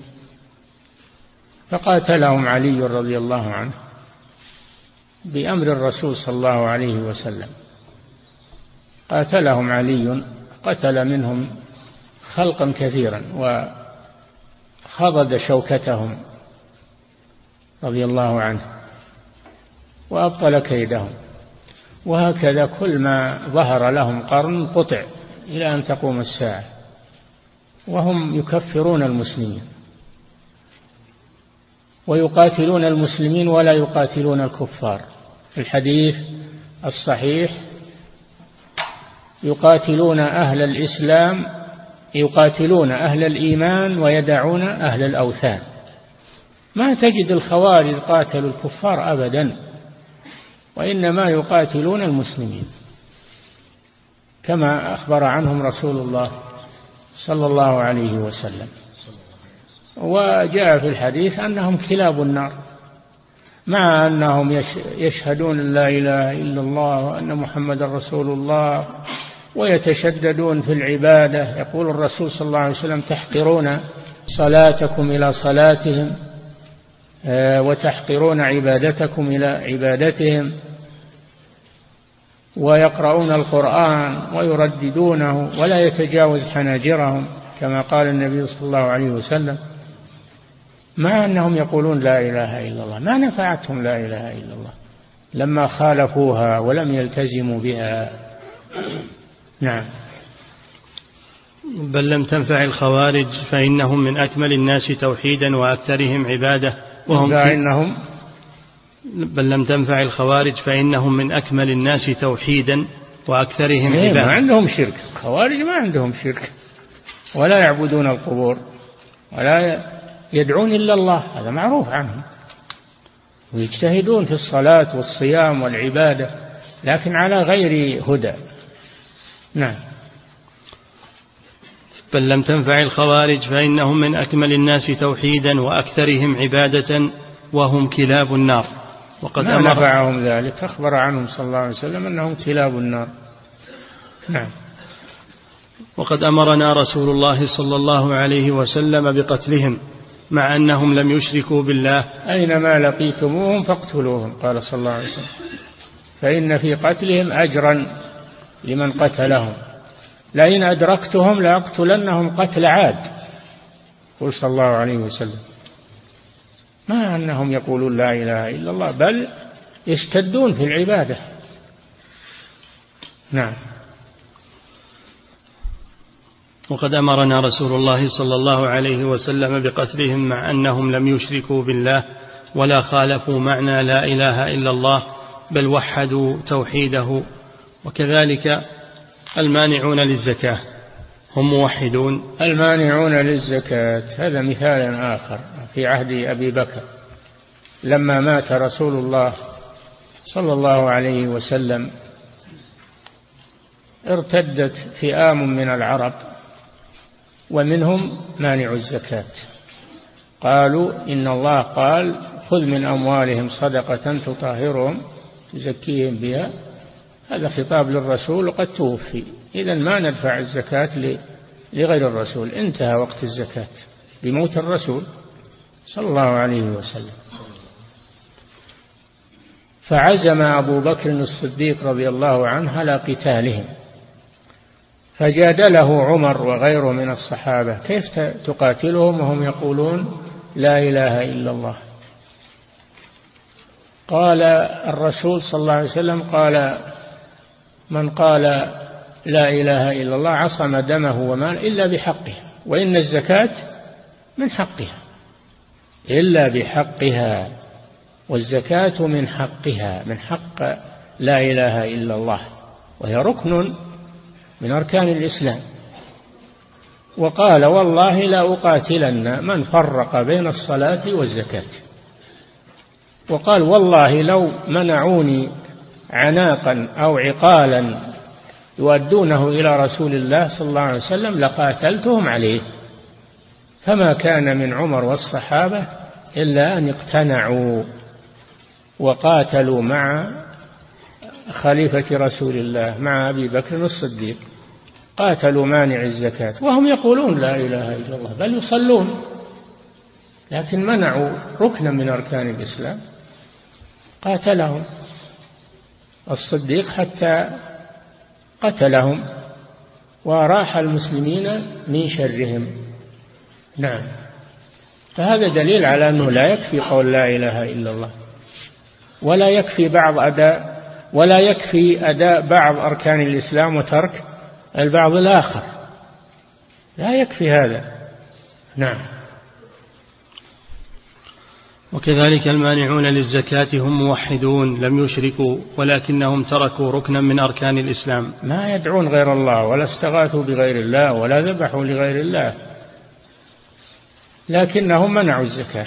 فقاتلهم علي رضي الله عنه بأمر الرسول صلى الله عليه وسلم. قاتلهم علي قتل منهم خلقا كثيرا وخضد شوكتهم رضي الله عنه وأبطل كيدهم. وهكذا كل ما ظهر لهم قرن قطع إلى أن تقوم الساعة وهم يكفرون المسلمين ويقاتلون المسلمين ولا يقاتلون الكفار. في الحديث الصحيح يقاتلون أهل الإسلام يقاتلون أهل الإيمان ويدعون أهل الأوثان. ما تجد الخوارج قاتلوا الكفار أبدا وإنما يقاتلون المسلمين. كما أخبر عنهم رسول الله صلى الله عليه وسلم. وجاء في الحديث أنهم كلاب النار. مع أنهم يشهدون لا إله إلا الله وأن محمد رسول الله. ويتشددون في العبادة. يقول الرسول صلى الله عليه وسلم تحقرون صلاتكم إلى صلاتهم آه، وتحقرون عبادتكم إلى عبادتهم ويقرؤون القرآن ويرددونه ولا يتجاوز حناجرهم كما قال النبي صلى الله عليه وسلم. مع أنهم يقولون لا إله إلا الله ما نفعتهم لا إله إلا الله لما خالفوها ولم يلتزموا بها. نعم. بل لم تنفع الخوارج فإنهم من أكمل الناس توحيدا وأكثرهم عبادة. وهم فإنهم بل لم تنفع الخوارج فإنهم من أكمل الناس توحيدا وأكثرهم إيه، عبادة. ما عندهم شرك. الخوارج ما عندهم شرك. ولا يعبدون القبور ولا يدعون إلا الله. هذا معروف عنهم. ويجتهدون في الصلاة والصيام والعبادة لكن على غير هدى. نعم. بل لم تنفع الخوارج فإنهم من أكمل الناس توحيدا وأكثرهم عبادة وهم كلاب النار. وقد ما نفعهم ذلك؟ أخبر عنهم صلى الله عليه وسلم أنهم كلاب النار. نعم. وقد أمرنا رسول الله صلى الله عليه وسلم بقتلهم مع أنهم لم يشركوا بالله. أينما لقيتموهم فاقتلوهم قال صلى الله عليه وسلم. فإن في قتلهم أجرا. لمن قتلهم. لئن أدركتهم لأقتلنهم قتل عاد. قل صلى الله عليه وسلم. ما أنهم يقولون لا إله إلا الله بل يشتدون في العبادة. نعم. وقد أمرنا رسول الله صلى الله عليه وسلم بقتلهم مع أنهم لم يشركوا بالله ولا خالفوا معنى لا إله إلا الله بل وحدوا توحيده. وكذلك المانعون للزكاة. هم موحدون. المانعون للزكاة. هذا مثال آخر في عهد أبي بكر. لما مات رسول الله صلى الله عليه وسلم ارتدت فئام من العرب ومنهم مانع الزكاة. قالوا إن الله قال خذ من أموالهم صدقة تطهرهم تزكيهم بها هذا خطاب للرسول وقد توفي. إذا ما ندفع الزكاة لغير الرسول. انتهى وقت الزكاة. بموت الرسول صلى الله عليه وسلم. فعزم أبو بكر الصديق رضي الله عنه على قتالهم. فجادله عمر وغيره من الصحابة. كيف تقاتلهم وهم يقولون لا إله إلا الله؟ قال الرسول صلى الله عليه وسلم قال من قال لا إله إلا الله عصم دمه ومال إلا بحقه وإن الزكاة من حقها إلا بحقها والزكاة من حقها من حق لا إله إلا الله وهي ركن من أركان الإسلام. وقال والله لا أقاتلن من فرق بين الصلاة والزكاة. وقال والله لو منعوني عناقا أو عقالا يؤدونه إلى رسول الله صلى الله عليه وسلم لقاتلتهم عليه. فما كان من عمر والصحابة إلا أن اقتنعوا وقاتلوا مع خليفة رسول الله مع أبي بكر الصديق. قاتلوا مانع الزكاة. وهم يقولون لا إله إلا الله بل يصلون. لكن منعوا ركنا من أركان الإسلام. قاتلهم. الصديق حتى قتلهم وراح المسلمين من شرهم. نعم. فهذا دليل على أنه لا يكفي قول لا إله إلا الله ولا يكفي بعض أداء ولا يكفي أداء بعض أركان الإسلام وترك البعض الآخر. لا يكفي هذا. نعم. وكذلك المانعون للزكاة هم موحدون لم يشركوا ولكنهم تركوا ركنا من أركان الإسلام. ما يدعون غير الله ولا استغاثوا بغير الله ولا ذبحوا لغير الله. لكنهم منعوا الزكاة.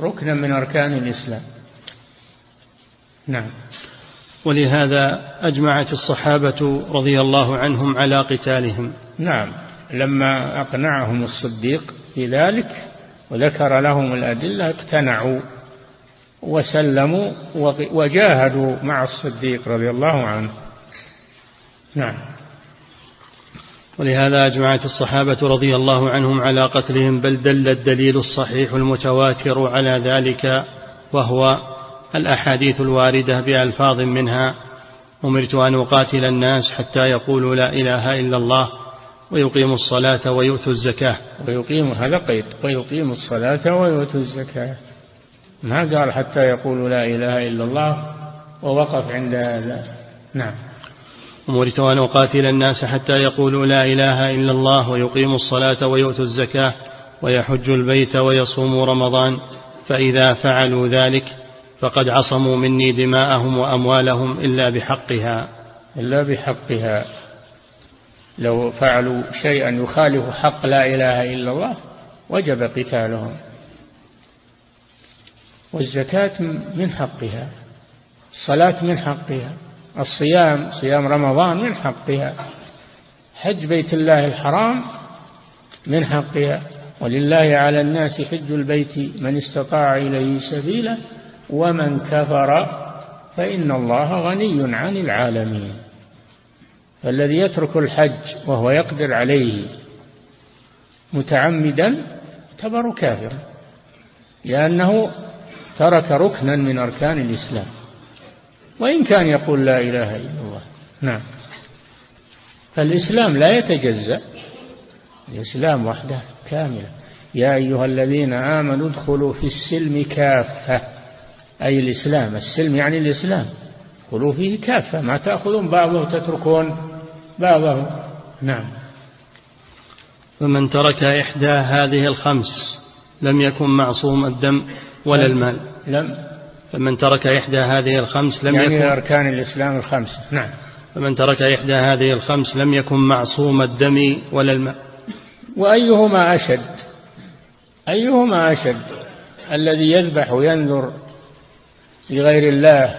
ركنا من أركان الإسلام. نعم. ولهذا أجمعت الصحابة رضي الله عنهم على قتالهم. نعم. لما أقنعهم الصديق في ذلك وذكر لهم الأدلة اقتنعوا وسلموا وجاهدوا مع الصديق رضي الله عنه. نعم. ولهذا أجمعت الصحابة رضي الله عنهم على قتلهم بل دل الدليل الصحيح المتواتر على ذلك وهو الأحاديث الواردة بألفاظ منها أمرت أن أقاتل الناس حتى يقولوا لا إله إلا الله ويقيموا الصلاة ويؤتوا الزكاة. ويقيم هذا قيد. ويقيموا الصلاة ويؤتوا الزكاة. ما قال حتى يقولوا لا إله إلا الله ووقف عند هذا. نعم. أمرت أن أقاتل الناس حتى يقولوا لا إله إلا الله ويقيموا الصلاة ويؤتوا الزكاة ويحجوا البيت ويصوموا رمضان. فإذا فعلوا ذلك فقد عصموا مني دماءهم وأموالهم إلا بحقها. إلا بحقها. لو فعلوا شيئا يخالف حق لا إله إلا الله وجب قتالهم. والزكاة من حقها الصلاة من حقها الصيام صيام رمضان من حقها حج بيت الله الحرام من حقها. ولله على الناس حج البيت من استطاع إليه سبيلا ومن كفر فإن الله غني عن العالمين. فالذي يترك الحج وهو يقدر عليه متعمدا يعتبر كافرا لأنه ترك ركنا من أركان الإسلام. وإن كان يقول لا إله إلا الله نعم. فالإسلام لا يتجزأ الإسلام وحده كاملة. يا أيها الذين آمنوا ادخلوا في السلم كافة أي الإسلام. السلم يعني الإسلام. ادخلوا فيه كافة ما تأخذون بعضه وتتركون. بعضه نعم. فمن ترك إحدى هذه الخمس لم يكن معصوم الدم ولا المال. لم فمن ترك إحدى هذه الخمس لم يعني يكن أركان الإسلام الخمسة نعم. فمن ترك إحدى هذه الخمس لم يكن معصوم الدم ولا الماء وأيهما أشد؟ أيهما أشد؟ الذي يذبح وينذر لغير الله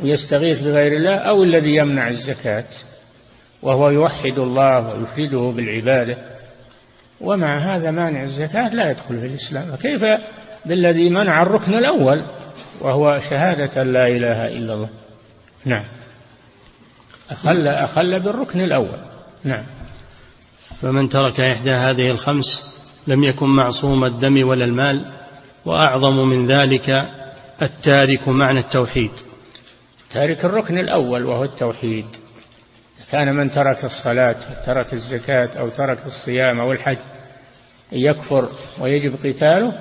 ويستغيث بغير الله أو الذي يمنع الزكاة؟ وهو يوحد الله ويفرده بالعبادة. ومع هذا مانع الزكاة لا يدخل في الإسلام. فكيف بالذي منع الركن الأول وهو شهادة لا إله إلا الله؟ نعم. أخل, أخل بالركن الأول. نعم. فمن ترك إحدى هذه الخمس لم يكن معصوم الدم ولا المال وأعظم من ذلك التارك معنى التوحيد. تارك الركن الأول وهو التوحيد. كان من ترك الصلاة ترك الزكاة أو ترك الصيام أو الحج يكفر ويجب قتاله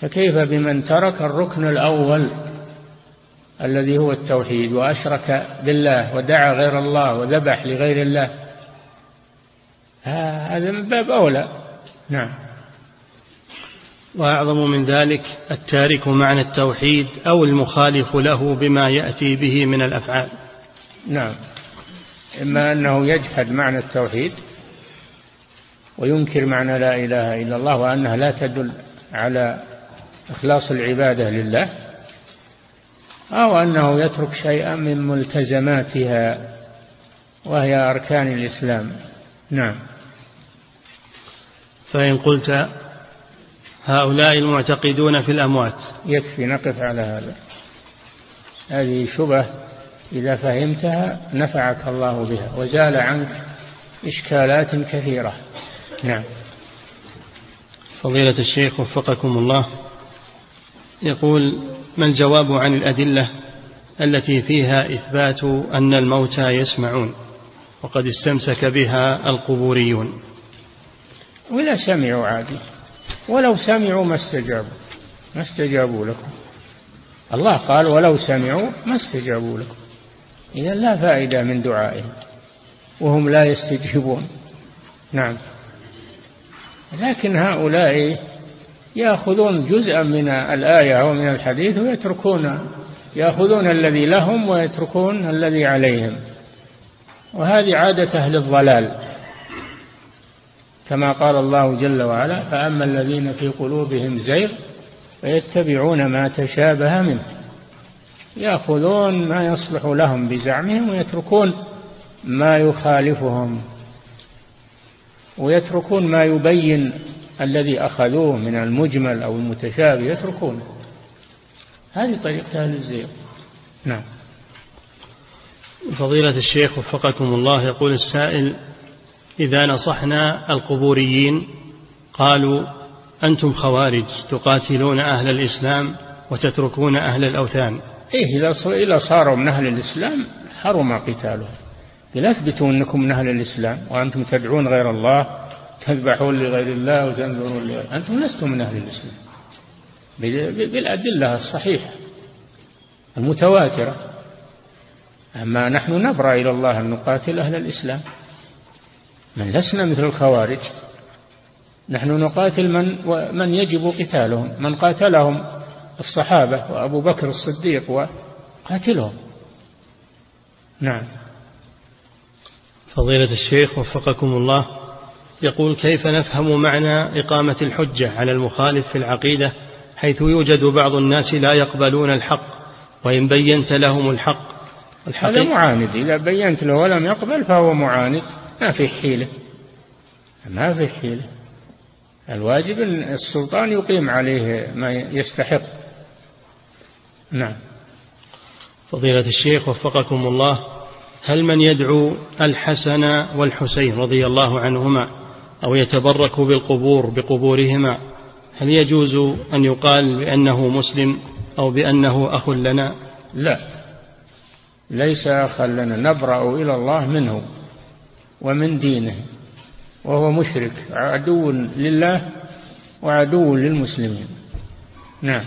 فكيف بمن ترك الركن الأول الذي هو التوحيد وأشرك بالله ودعا غير الله وذبح لغير الله؟ هذا من باب أولى. نعم. وأعظم من ذلك التارك معنى التوحيد أو المخالف له بما يأتي به من الأفعال. نعم. إما أنه يجحد معنى التوحيد وينكر معنى لا إله إلا الله وأنها لا تدل على إخلاص العبادة لله أو أنه يترك شيئا من ملتزماتها وهي أركان الإسلام. نعم. فإن قلت هؤلاء المعتقدون في الأموات. يكفي نقف على هذا. هذه شبه إذا فهمتها نفعك الله بها وزال عنك إشكالات كثيرة. نعم. فضيلة الشيخ وفقكم الله. يقول ما الجواب عن الأدلة التي فيها إثبات أن الموتى يسمعون وقد استمسك بها القبوريون؟ ولا سمعوا عادي. ولو سمعوا ما استجابوا. ما استجابوا لكم. الله قال ولو سمعوا ما استجابوا لكم. إذا لا فائدة من دعائهم وهم لا يستجيبون. نعم. لكن هؤلاء يأخذون جزءا من الآية ومن الحديث ويتركون يأخذون الذي لهم ويتركون الذي عليهم. وهذه عادة أهل الضلال. كما قال الله جل وعلا فأما الذين في قلوبهم زيغ فيتبعون ما تشابه منه. يأخذون ما يصلح لهم بزعمهم ويتركون ما يخالفهم ويتركون ما يبين الذي أخذوه من المجمل أو المتشابه يتركونه هذه طريقة أهل الزيغ. نعم. فضيلة الشيخ وفقكم الله يقول السائل إذا نصحنا القبوريين قالوا أنتم خوارج تقاتلون أهل الإسلام وتتركون أهل الأوثان. إيه إذا صاروا من أهل الإسلام حرم قتالهم. لا اثبتوا أنكم من أهل الإسلام وأنتم تدعون غير الله تذبحون لغير الله وتنذرون لغير أنتم لستم من أهل الإسلام. بالأدلة الصحيحة المتواترة. أما نحن نبرأ إلى الله أن نقاتل أهل الإسلام. من لسنا مثل الخوارج. نحن نقاتل من من يجب قتالهم. من قاتلهم الصحابة وأبو بكر الصديق وقاتلهم نعم. فضيلة الشيخ وفقكم الله يقول كيف نفهم معنى إقامة الحجة على المخالف في العقيدة حيث يوجد بعض الناس لا يقبلون الحق وإن بينت لهم الحق؟ هذا معاند. إذا بينت له ولم يقبل فهو معاند. ما في حيلة. ما في حيلة. الواجب أن السلطان يقيم عليه ما يستحق. نعم. فضيلة الشيخ وفقكم الله هل من يدعو الحسن والحسين رضي الله عنهما أو يتبرك بالقبور بقبورهما هل يجوز أن يقال بأنه مسلم أو بأنه أخ لنا؟ لا. ليس أخا لنا نبرأ إلى الله منه ومن دينه وهو مشرك عدو لله وعدو للمسلمين. نعم.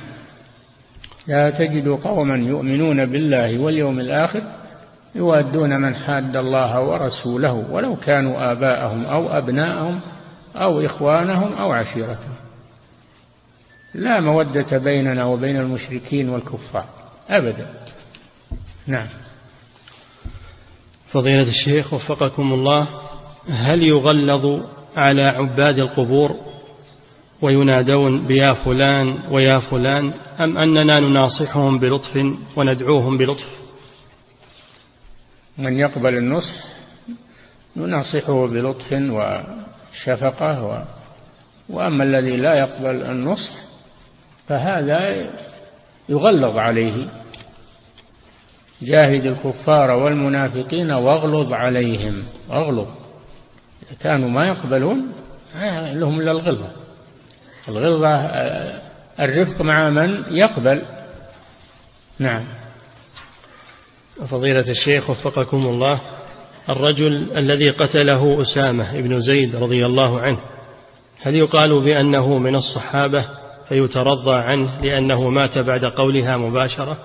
لا تجد قوما يؤمنون بالله واليوم الآخر يوادون من حاد الله ورسوله ولو كانوا آباءهم أو أبناءهم أو إخوانهم أو عشيرتهم. لا مودة بيننا وبين المشركين والكفار أبدا. نعم. فضيلة الشيخ وفقكم الله هل يغلظ على عباد القبور وينادون بيا فلان ويا فلان أم أننا نناصحهم بلطف وندعوهم بلطف؟ من يقبل النصح نناصحه بلطف وشفقة و... وأما الذي لا يقبل النصح فهذا يغلظ عليه. جاهد الكفار والمنافقين واغلظ عليهم واغلظ. كانوا ما يقبلون لهم إلا الغلظة. الغلظة آه، الرفق مع من يقبل. نعم. فضيلة الشيخ وفقكم الله الرجل الذي قتله أسامة بن زيد رضي الله عنه هل يقال بأنه من الصحابة فيترضى عنه لأنه مات بعد قولها مباشرة؟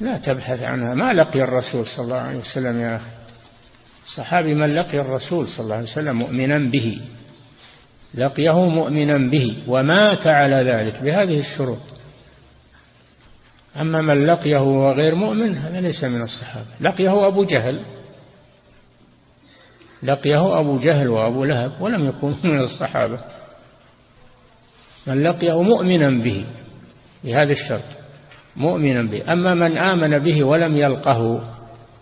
لا تبحث عنها. ما لقي الرسول صلى الله عليه وسلم يا أخي؟ الصحابي من لقي الرسول صلى الله عليه وسلم مؤمنا به. لقيه مؤمنا به ومات على ذلك بهذه الشروط. أما من لقيه وهو غير مؤمن هذا ليس من الصحابة. لقيه أبو جهل. لقيه أبو جهل وأبو لهب ولم يكن (laughs) من الصحابة. من لقيه مؤمنا به بهذا الشرط مؤمنا به. أما من آمن به ولم يلقه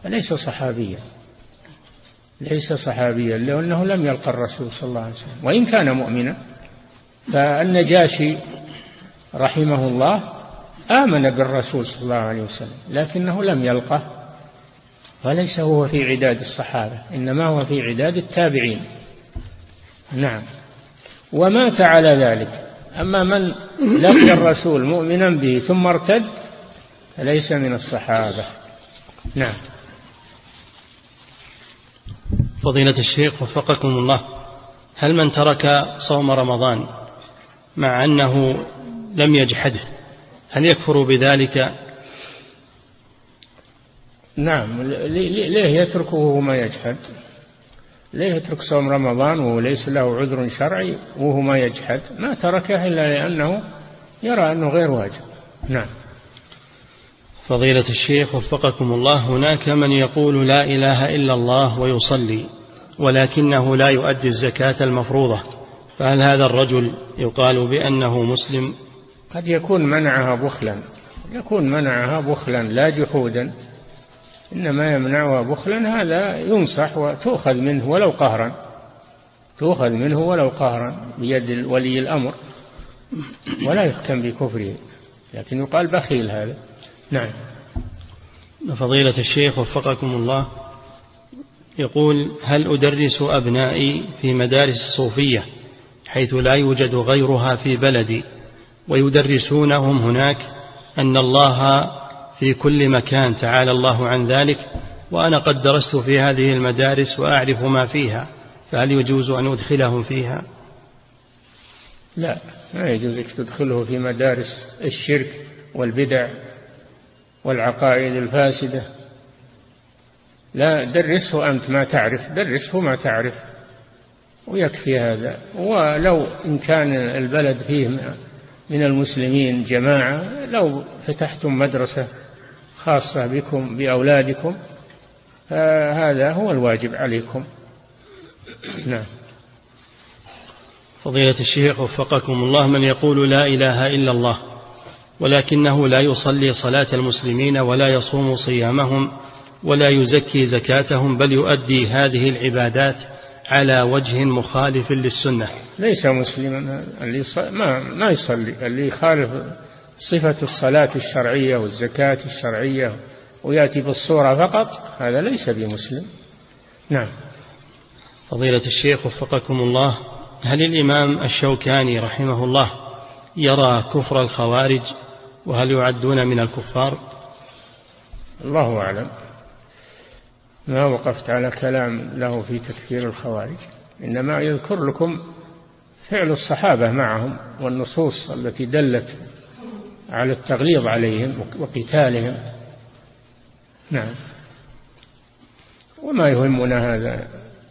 فليس صحابيا. ليس صحابيا لأنه لم يلقى الرسول صلى الله عليه وسلم. وإن كان مؤمنا فالنجاشي رحمه الله آمن بالرسول صلى الله عليه وسلم لكنه لم يلقه وليس هو في عداد الصحابة إنما هو في عداد التابعين. نعم. ومات على ذلك. أما من لقي الرسول مؤمنا به ثم ارتد فليس من الصحابة. نعم. فضيلة الشيخ وفقكم الله. هل من ترك صوم رمضان مع أنه لم يجحده هل يكفر بذلك؟ نعم ليه يتركه وهو ما يجحد؟ ليه يترك صوم رمضان وهو ليس له عذر شرعي وهو ما يجحد؟ ما تركه إلا لأنه يرى أنه غير واجب. نعم. فضيلة الشيخ وفقكم الله هناك من يقول لا إله إلا الله ويصلي. ولكنه لا يؤدي الزكاة المفروضة. فهل هذا الرجل يقال بأنه مسلم؟ قد يكون منعها بخلا. يكون منعها بخلا لا جحودا. إنما يمنعها بخلا هذا ينصح وتؤخذ منه ولو قهرا. تؤخذ منه ولو قهرا بيد ولي الأمر. ولا يحكم بكفره. لكن يقال بخيل هذا. نعم. فضيلة الشيخ وفقكم الله. يقول هل أدرس أبنائي في مدارس الصوفية حيث لا يوجد غيرها في بلدي ويدرسونهم هناك أن الله في كل مكان تعالى الله عن ذلك وأنا قد درست في هذه المدارس وأعرف ما فيها فهل يجوز أن أدخلهم فيها؟ لا ما يجوز تدخله في مدارس الشرك والبدع والعقائد الفاسدة. لا درسه أنت ما تعرف درسه ما تعرف. ويكفي هذا. ولو إن كان البلد فيه من المسلمين جماعة لو فتحتم مدرسة خاصة بكم بأولادكم فهذا هو الواجب عليكم. نعم. فضيلة الشيخ وفقكم الله من يقول لا إله إلا الله ولكنه لا يصلي صلاة المسلمين ولا يصوم صيامهم ولا يزكي زكاتهم بل يؤدي هذه العبادات على وجه مخالف للسنة. ليس مسلما اللي ما ما يصلي اللي يخالف صفة الصلاة الشرعية والزكاة الشرعية ويأتي بالصورة فقط هذا ليس بمسلم. نعم. فضيلة الشيخ وفقكم الله هل الإمام الشوكاني رحمه الله يرى كفر الخوارج وهل يعدون من الكفار؟ الله أعلم. ما وقفت على كلام له في تكفير الخوارج إنما يذكر لكم فعل الصحابة معهم والنصوص التي دلت على التغليظ عليهم وقتالهم. نعم. وما يهمنا هذا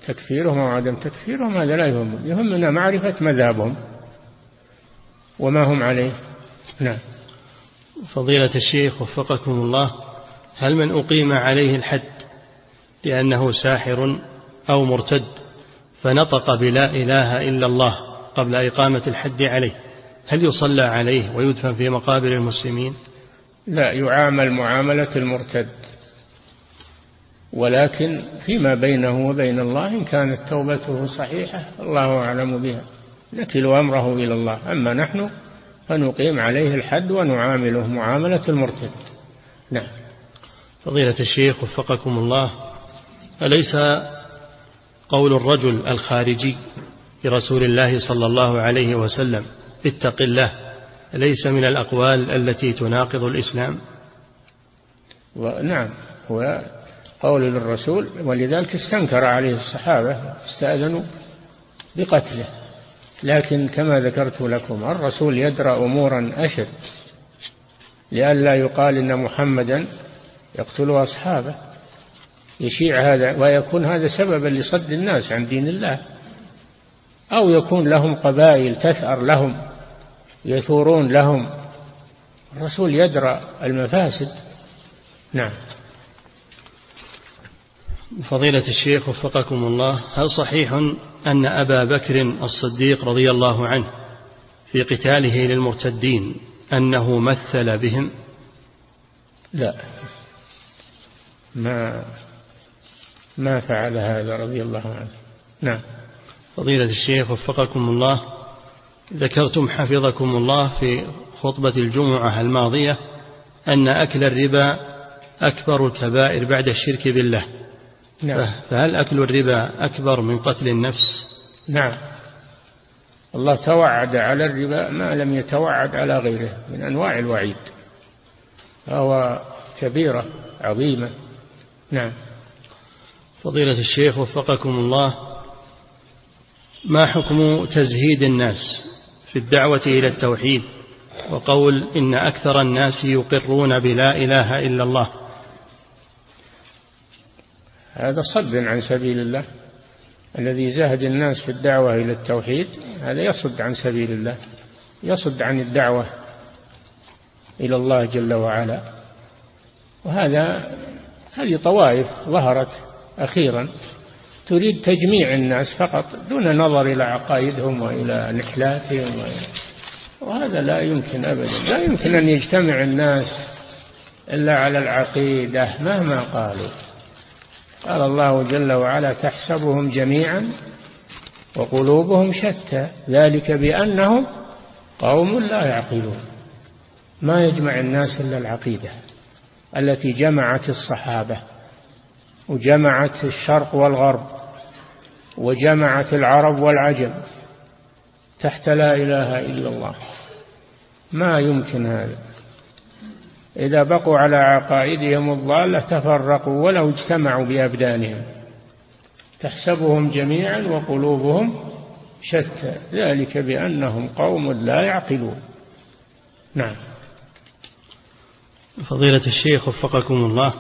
تكفيرهم أو عدم تكفيرهم هذا لا يهمنا. يهمنا معرفة مذهبهم وما هم عليه. نعم. فضيلة الشيخ وفقكم الله هل من أقيم عليه الحد لأنه ساحر أو مرتد فنطق بلا إله إلا الله قبل إقامة الحد عليه. هل يصلى عليه ويدفن في مقابر المسلمين؟ لا يعامل معاملة المرتد. ولكن فيما بينه وبين الله إن كانت توبته صحيحة الله أعلم بها. نكل أمره إلى الله. أما نحن فنقيم عليه الحد ونعامله معاملة المرتد. نعم. فضيلة الشيخ وفقكم الله أليس قول الرجل الخارجي لرسول الله صلى الله عليه وسلم اتق الله ليس من الأقوال التي تناقض الإسلام؟ نعم هو قول للرسول ولذلك استنكر عليه الصحابة استأذنوا بقتله. لكن كما ذكرت لكم الرسول يدرى أمورا أشد لئلا يقال إن محمدا يقتل أصحابه. يشيع هذا ويكون هذا سببا لصد الناس عن دين الله. أو يكون لهم قبائل تثأر لهم يثورون لهم. الرسول يدرى المفاسد. نعم. فضيلة الشيخ وفقكم الله هل صحيح أن أبا بكر الصديق رضي الله عنه في قتاله للمرتدين أنه مثل بهم؟ لا. ما ما فعل هذا رضي الله عنه. نعم. فضيلة الشيخ وفقكم الله ذكرتم حفظكم الله في خطبة الجمعة الماضية أن أكل الربا أكبر الكبائر بعد الشرك بالله. نعم. فهل أكل الربا أكبر من قتل النفس؟ نعم. الله توعد على الربا ما لم يتوعد على غيره من أنواع الوعيد. فهو كبيرة عظيمة. نعم. فضيلة الشيخ وفقكم الله ما حكم تزهيد الناس في الدعوة إلى التوحيد؟ وقول إن أكثر الناس يقرون بلا إله إلا الله. هذا صد عن سبيل الله. الذي زهد الناس في الدعوة إلى التوحيد هذا يصد عن سبيل الله. يصد عن الدعوة إلى الله جل وعلا. وهذا هذه طوائف ظهرت أخيرا تريد تجميع الناس فقط دون نظر إلى عقائدهم وإلى نحلاتهم وهذا لا يمكن أبدا. لا يمكن أن يجتمع الناس إلا على العقيدة مهما قالوا. قال الله جل وعلا تحسبهم جميعا وقلوبهم شتى ذلك بأنهم قوم لا يعقلون. ما يجمع الناس إلا العقيدة التي جمعت الصحابة. وجمعت الشرق والغرب وجمعت العرب والعجم تحت لا إله إلا الله. ما يمكن هذا. إذا بقوا على عقائدهم الضالة تفرقوا ولو اجتمعوا بأبدانهم. تحسبهم جميعا وقلوبهم شتى. ذلك بأنهم قوم لا يعقلون. نعم. فضيلة الشيخ وفقكم الله.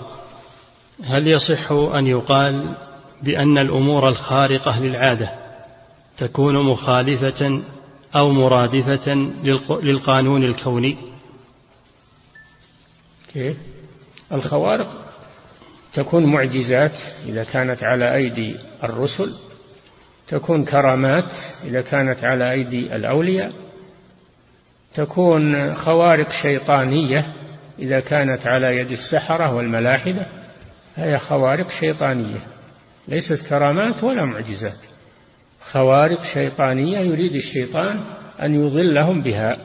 هل يصح أن يقال بأن الأمور الخارقة للعادة تكون مخالفة أو مرادفة للقانون الكوني؟ كيف؟ الخوارق تكون معجزات إذا كانت على أيدي الرسل تكون كرامات إذا كانت على أيدي الأولياء تكون خوارق شيطانية إذا كانت على يد السحرة والملاحدة. هي خوارق شيطانية. ليست كرامات ولا معجزات. خوارق شيطانية يريد الشيطان أن يضلهم بها.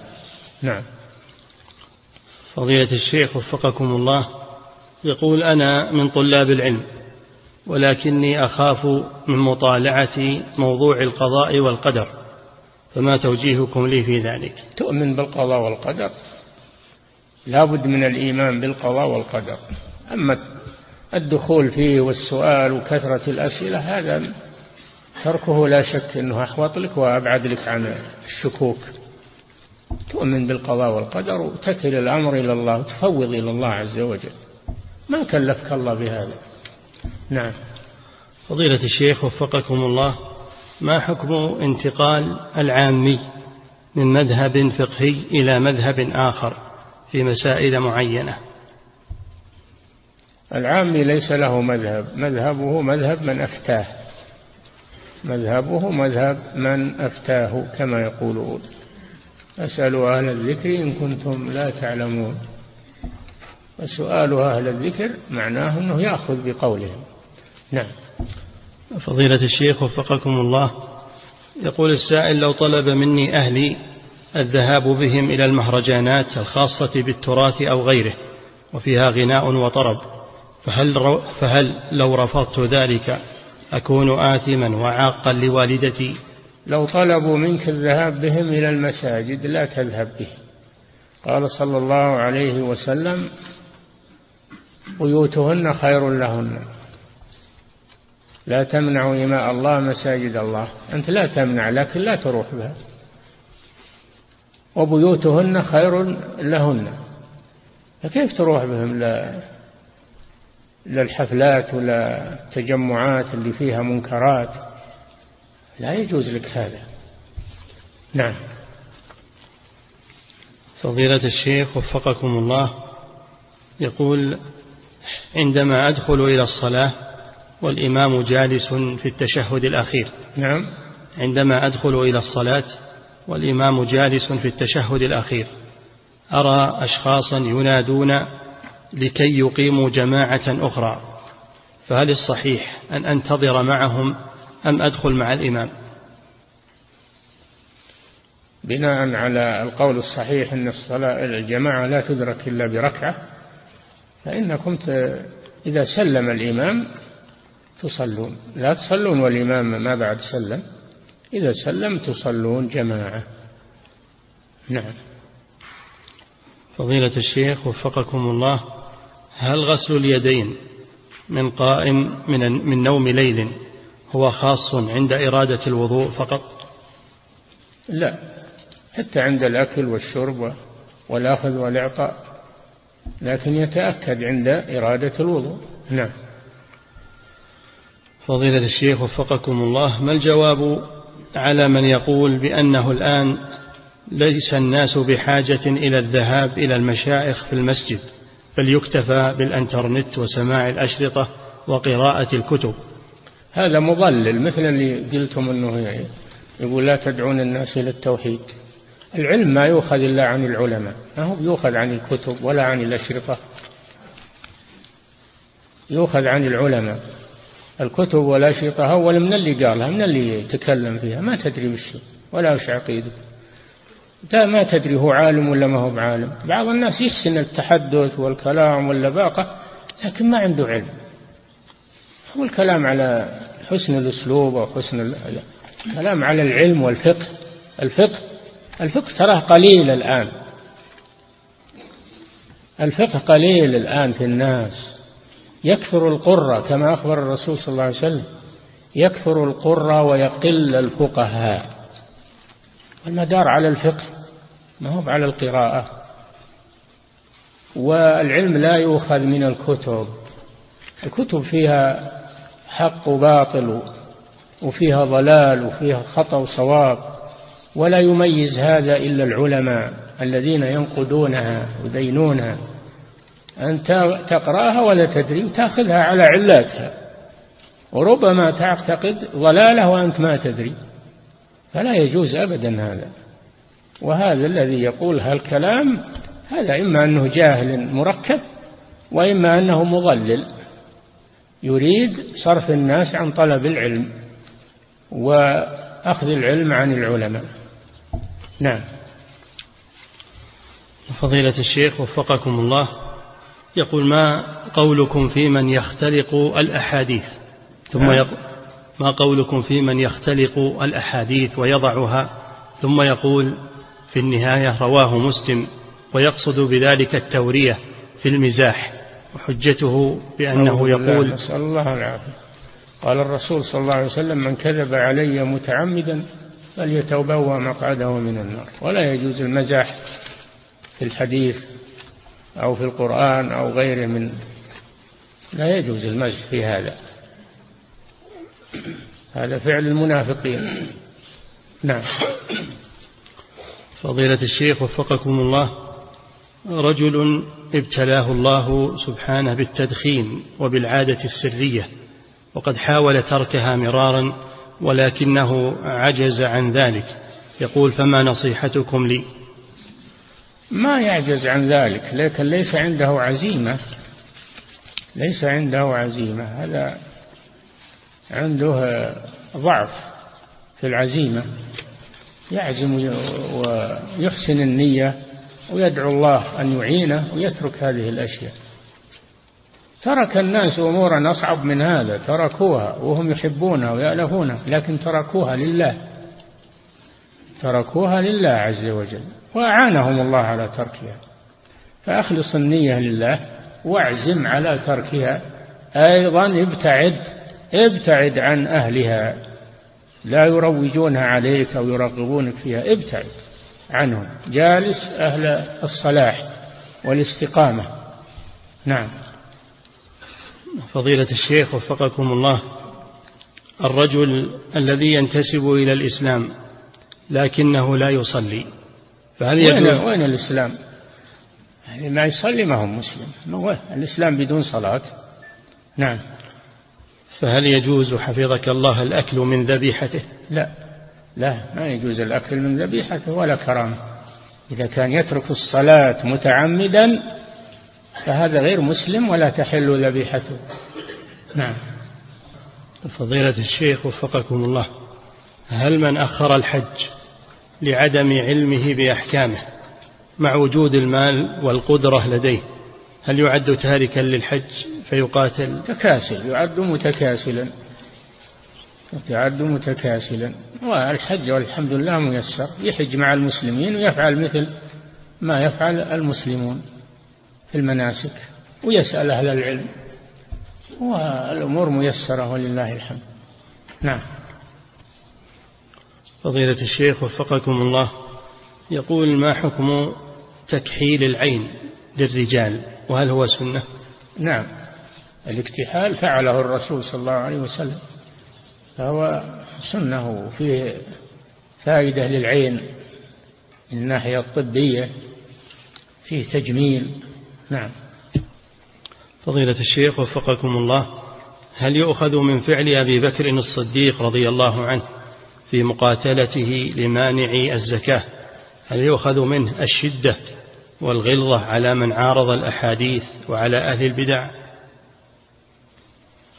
نعم. فضيلة الشيخ وفقكم الله يقول أنا من طلاب العلم ولكني أخاف من مطالعة موضوع القضاء والقدر فما توجيهكم لي في ذلك؟ تؤمن بالقضاء والقدر؟ لا بد من الإيمان بالقضاء والقدر. أما الدخول فيه والسؤال وكثرة الأسئلة هذا تركه لا شك أنه أحوط لك وأبعد لك عن الشكوك. تؤمن بالقضاء والقدر وتكل الأمر إلى الله وتفوض إلى الله عز وجل. ما كلفك الله بهذا؟ نعم. فضيلة الشيخ وفقكم الله ما حكم انتقال العامي من مذهب فقهي إلى مذهب آخر في مسائل معينة؟ العامي ليس له مذهب. مذهبه مذهب من أفتاه. مذهبه مذهب من أفتاه كما يقولون فاسألوا أهل الذكر إن كنتم لا تعلمون. وسؤال أهل الذكر معناه أنه يأخذ بقولهم نعم. فضيلة الشيخ وفقكم الله يقول السائل لو طلب مني أهلي الذهاب بهم إلى المهرجانات الخاصة بالتراث أو غيره وفيها غناء وطرب فهل, فهل لو رفضت ذلك أكون آثما وعاقا لوالدتي؟ لو طلبوا منك الذهاب بهم إلى المساجد لا تذهب به. قال صلى الله عليه وسلم بيوتهن خير لهن. لا تمنعوا إماء الله مساجد الله. أنت لا تمنع لكن لا تروح بها. وبيوتهن خير لهن. فكيف تروح بهم؟ لا. للحفلات ولا التجمعات اللي فيها منكرات. لا يجوز لك هذا. نعم. فضيلة الشيخ وفقكم الله يقول عندما أدخل إلى الصلاة والإمام جالس في التشهد الأخير. نعم. عندما أدخل إلى الصلاة والإمام جالس في التشهد الأخير أرى أشخاصا ينادون لكي يقيموا جماعة أخرى. فهل الصحيح أن أنتظر معهم أم أدخل مع الإمام؟ بناء على القول الصحيح أن الصلاة الجماعة لا تدرك إلا بركعة فإنكم إذا سلم الإمام تصلون. لا تصلون والإمام ما بعد سلم إذا سلم تصلون جماعة. نعم. فضيلة الشيخ وفقكم الله هل غسل اليدين من قائم من من نوم ليل هو خاص عند إرادة الوضوء فقط؟ لا. حتى عند الأكل والشرب والأخذ والإعطاء. لكن يتأكد عند إرادة الوضوء. نعم. فضيلة الشيخ وفقكم الله ما الجواب على من يقول بأنه الآن ليس الناس بحاجة إلى الذهاب إلى المشائخ في المسجد؟ بل يكتفى بالانترنت وسماع الأشرطة وقراءة الكتب. هذا مضلل مثل اللي قلتم أنه يقول لا تدعون الناس إلى التوحيد. العلم ما يؤخذ إلا عن العلماء ما هو يؤخذ عن الكتب ولا عن الأشرطة. يؤخذ عن العلماء. الكتب والأشرطة أول من اللي قالها من اللي تكلم فيها ما تدري وش ولا وش عقيدته ما تدري هو عالم ولا ما هو بعالم. بعض الناس يحسن التحدث والكلام واللباقة لكن ما عنده علم. هو الكلام على حسن الأسلوب وحسن الكلام على العلم والفقه. الفقه الفقه تراه قليل الآن. الفقه قليل الآن في الناس. يكثر القرة كما أخبر الرسول صلى الله عليه وسلم. يكثر القرة ويقل الفقهاء. المدار على الفقه ما هو على القراءة. والعلم لا يؤخذ من الكتب. الكتب فيها حق وباطل وفيها ضلال وفيها خطأ وصواب ولا يميز هذا إلا العلماء الذين ينقدونها ويدينونها. أن تقرأها ولا تدري وتأخذها على علاتها. وربما تعتقد ضلالة وأنت ما تدري. فلا يجوز أبدا هذا. وهذا الذي يقول هالكلام هذا إما أنه جاهل مركب وإما أنه مضلل. يريد صرف الناس عن طلب العلم وأخذ العلم عن العلماء. نعم. فضيلة الشيخ وفقكم الله يقول ما قولكم في من يختلق الأحاديث؟ ثم نعم. ما قولكم في من يختلق الأحاديث ويضعها؟ ثم يقول في النهاية رواه مسلم ويقصد بذلك التورية في المزاح وحجته بأنه يقول نسأل الله العافية. قال الرسول صلى الله عليه وسلم من كذب علي متعمدا فليتبوأ مقعده من النار. ولا يجوز المزاح في الحديث أو في القرآن أو غيره من لا يجوز المزح في هذا. هذا فعل المنافقين. نعم. فضيلة الشيخ وفقكم الله رجل ابتلاه الله سبحانه بالتدخين وبالعادة السرية وقد حاول تركها مرارا ولكنه عجز عن ذلك. يقول فما نصيحتكم لي؟ ما يعجز عن ذلك لكن ليس عنده عزيمة. ليس عنده عزيمة. هذا عنده ضعف في العزيمة يعزم ويحسن النية ويدعو الله أن يعينه ويترك هذه الأشياء. ترك الناس أمورا أصعب من هذا تركوها وهم يحبونها ويألفونها لكن تركوها لله. تركوها لله عز وجل وأعانهم الله على تركها. فأخلص النية لله وأعزم على تركها. أيضا ابتعد ابتعد عن أهلها. لا يروجونها عليك أو يرغبونك فيها. ابتعد عنهم. جالس أهل الصلاح والاستقامة. نعم. فضيلة الشيخ وفقكم الله الرجل الذي ينتسب إلى الإسلام لكنه لا يصلي فهل وين, وين الإسلام؟ ما يصلي ما هو مسلم. الإسلام بدون صلاة. نعم. فهل يجوز حفظك الله الأكل من ذبيحته؟ لا. لا ما يجوز الأكل من ذبيحته ولا كرامة. إذا كان يترك الصلاة متعمدا فهذا غير مسلم ولا تحل ذبيحته. نعم. فضيلة الشيخ وفقكم الله هل من أخر الحج لعدم علمه بأحكامه مع وجود المال والقدرة لديه هل يعد تاركا للحج؟ فيقاتل. تكاسل يعد متكاسلا. يعد متكاسلا. والحج والحمد لله ميسر. يحج مع المسلمين ويفعل مثل ما يفعل المسلمون في المناسك ويسأل أهل العلم. والأمور ميسرة ولله الحمد. نعم. فضيلة الشيخ وفقكم الله يقول ما حكم تكحيل العين للرجال؟ وهل هو سنة؟ نعم. الاكتحال فعله الرسول صلى الله عليه وسلم فهو سنة وفيه فائدة للعين من الناحية الطبية فيه تجميل. نعم. فضيلة الشيخ وفقكم الله هل يؤخذ من فعل أبي بكر الصديق رضي الله عنه في مقاتلته لمانعي الزكاة هل يؤخذ منه الشدة والغلظة على من عارض الأحاديث وعلى أهل البدع؟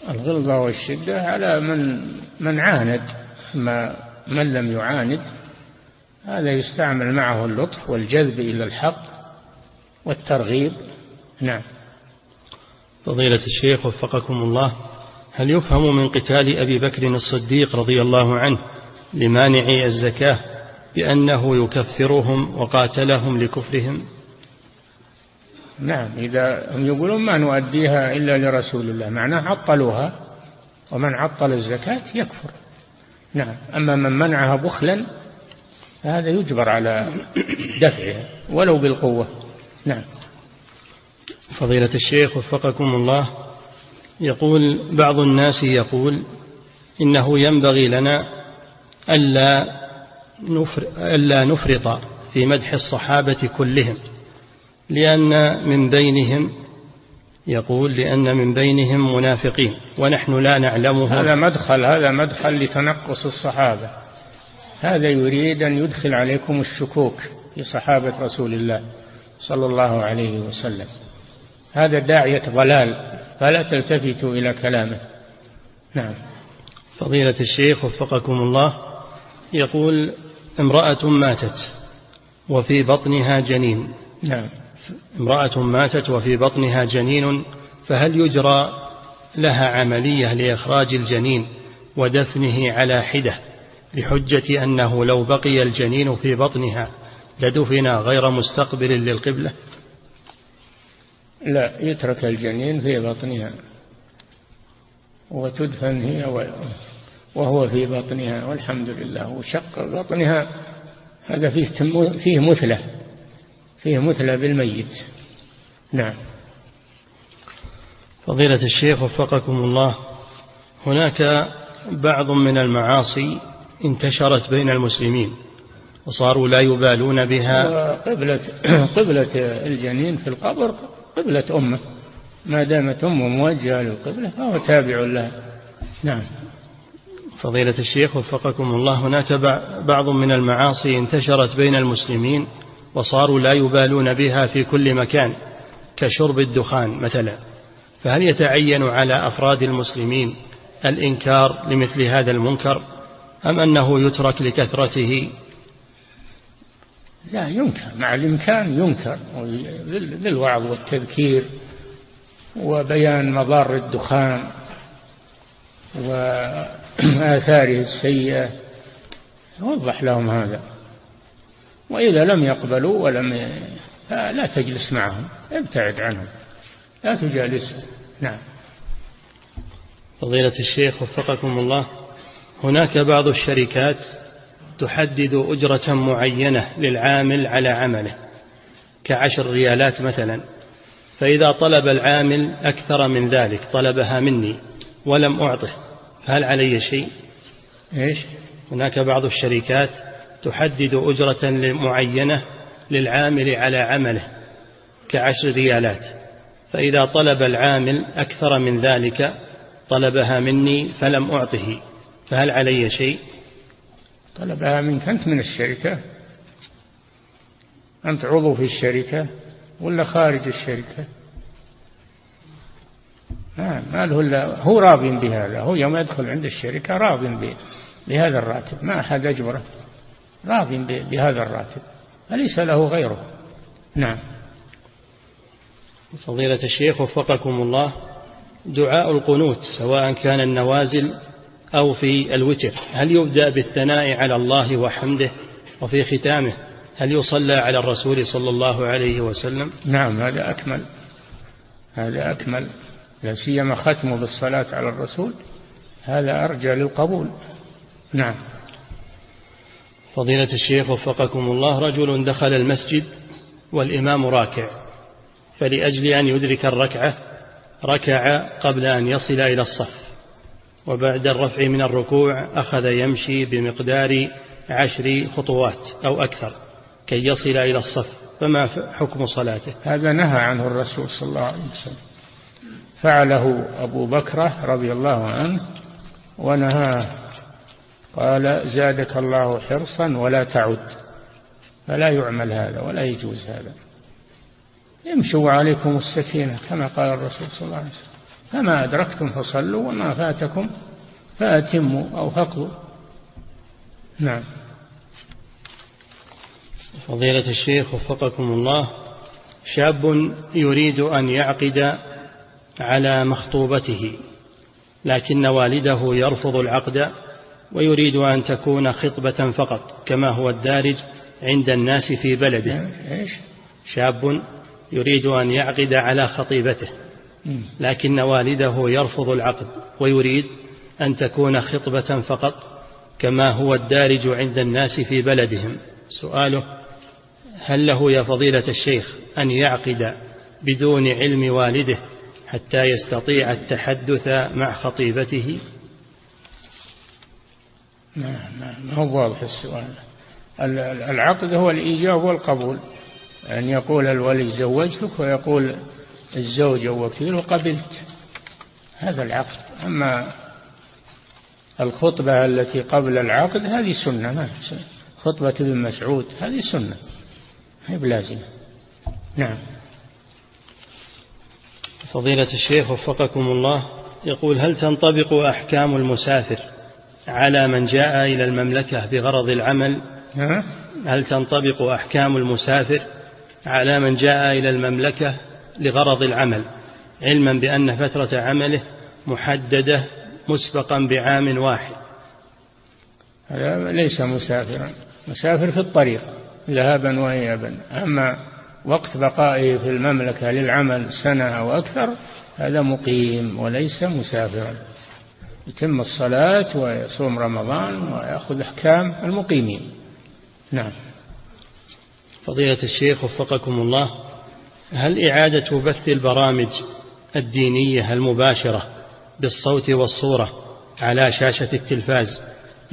الغلظة والشدة على من من عاند ما من لم يعاند. هذا يستعمل معه اللطف والجذب إلى الحق والترغيب. نعم. فضيلة الشيخ وفقكم الله هل يفهم من قتال أبي بكر الصديق رضي الله عنه لمانعي الزكاة بأنه يكفرهم وقاتلهم لكفرهم؟ نعم إذا هم يقولون ما نؤديها إلا لرسول الله معناه عطلوها ومن عطل الزكاة يكفر. نعم أما من منعها بخلا فهذا يجبر على دفعها ولو بالقوة. نعم. فضيلة الشيخ وفقكم الله يقول بعض الناس يقول إنه ينبغي لنا ألا نفرط في مدح الصحابة كلهم. لأن من بينهم يقول لأن من بينهم منافقين ونحن لا نعلمه هذا مدخل هذا مدخل لتنقص الصحابة. هذا يريد أن يدخل عليكم الشكوك في صحابة رسول الله صلى الله عليه وسلم. هذا داعية ضلال فلا تلتفتوا إلى كلامه. نعم. فضيلة الشيخ وفقكم الله يقول امرأة ماتت وفي بطنها جنين. نعم. امرأة ماتت وفي بطنها جنين فهل يجرى لها عملية لإخراج الجنين ودفنه على حدة لحجة أنه لو بقي الجنين في بطنها لدفن غير مستقبل للقبلة؟ لا يترك الجنين في بطنها وتدفن هي وهو في بطنها والحمد لله. وشق بطنها هذا فيه فيه مثلة. فيه مثلة بالميت. نعم. فضيلة الشيخ وفقكم الله هناك بعض من المعاصي انتشرت بين المسلمين وصاروا لا يبالون بها. قبلة (clears throat) قبلة الجنين في القبر قبلة أمة. ما دامت أمه موجهة للقبلة فهو تابع لها. نعم. فضيلة الشيخ وفقكم الله هناك بعض من المعاصي انتشرت بين المسلمين وصاروا لا يبالون بها في كل مكان كشرب الدخان مثلا. فهل يتعين على أفراد المسلمين الإنكار لمثل هذا المنكر أم أنه يترك لكثرته؟ لا ينكر. مع الإمكان ينكر للوعظ والتذكير وبيان مضار الدخان وآثاره السيئة. وضح لهم هذا. وإذا لم يقبلوا ولم لا تجلس معهم ابتعد عنهم لا تجالسهم نعم. فضيلة الشيخ وفقكم الله هناك بعض الشركات تحدد أجرة معينة للعامل على عمله كعشر ريالات مثلا. فإذا طلب العامل أكثر من ذلك طلبها مني ولم أعطه فهل علي شيء؟ إيش؟ هناك بعض الشركات تحدد أجرة معينة للعامل على عمله كعشر ريالات. فإذا طلب العامل أكثر من ذلك طلبها مني فلم أعطه. فهل علي شيء؟ طلبها منك أنت من الشركة. أنت عضو في الشركة ولا خارج الشركة؟ ما له إلا هو راض بهذا. هو يوم يدخل عند الشركة راض بهذا الراتب. ما أحد أجبره. راض بهذا الراتب فليس له غيره؟ نعم. فضيلة الشيخ وفقكم الله دعاء القنوت سواء كان النوازل أو في الوتر هل يبدأ بالثناء على الله وحمده وفي ختامه؟ هل يصلى على الرسول صلى الله عليه وسلم؟ نعم هذا أكمل. هذا أكمل. لا سيما ختمه بالصلاة على الرسول هذا أرجى للقبول. نعم. فضيلة الشيخ وفقكم الله رجل دخل المسجد والإمام راكع فلأجل أن يدرك الركعة ركع قبل أن يصل إلى الصف وبعد الرفع من الركوع أخذ يمشي بمقدار عشر خطوات أو أكثر كي يصل إلى الصف. فما حكم صلاته؟ هذا نهى عنه الرسول صلى الله عليه وسلم. فعله أبو بكرة رضي الله عنه ونهاه قال زادك الله حرصا ولا تعد. فلا يعمل هذا ولا يجوز هذا. امشوا عليكم السكينة كما قال الرسول صلى الله عليه وسلم. فما أدركتم فصلوا وما فاتكم فأتموا أو فقضوا. نعم. فضيلة الشيخ وفقكم الله شاب يريد أن يعقد على مخطوبته لكن والده يرفض العقد ويريد أن تكون خطبة فقط كما هو الدارج عند الناس في بلده. شاب يريد أن يعقد على خطيبته لكن والده يرفض العقد ويريد أن تكون خطبة فقط كما هو الدارج عند الناس في بلدهم. سؤاله هل له يا فضيلة الشيخ أن يعقد بدون علم والده حتى يستطيع التحدث مع خطيبته؟ ما, هو واضح السؤال. العقد هو الإيجاب والقبول. أن يقول الولي زوجتك ويقول الزوج أو وكيله قبلت هذا العقد. أما الخطبة التي قبل العقد هذه سنة ما خطبة ابن مسعود هذه سنة. هي بلازمة. نعم. فضيلة الشيخ وفقكم الله يقول هل تنطبق أحكام المسافر؟ على من جاء إلى المملكة بغرض العمل. هل تنطبق أحكام المسافر على من جاء إلى المملكة لغرض العمل علما بأن فترة عمله محددة مسبقا بعام واحد؟ هذا ليس مسافرا مسافر في الطريق ذهابا وإيابا أما وقت بقائه في المملكة للعمل سنة أو أكثر هذا مقيم وليس مسافرا. يتم الصلاة ويصوم رمضان ويأخذ أحكام المقيمين. نعم. فضيلة الشيخ وفقكم الله هل إعادة بث البرامج الدينية المباشرة بالصوت والصورة على شاشة التلفاز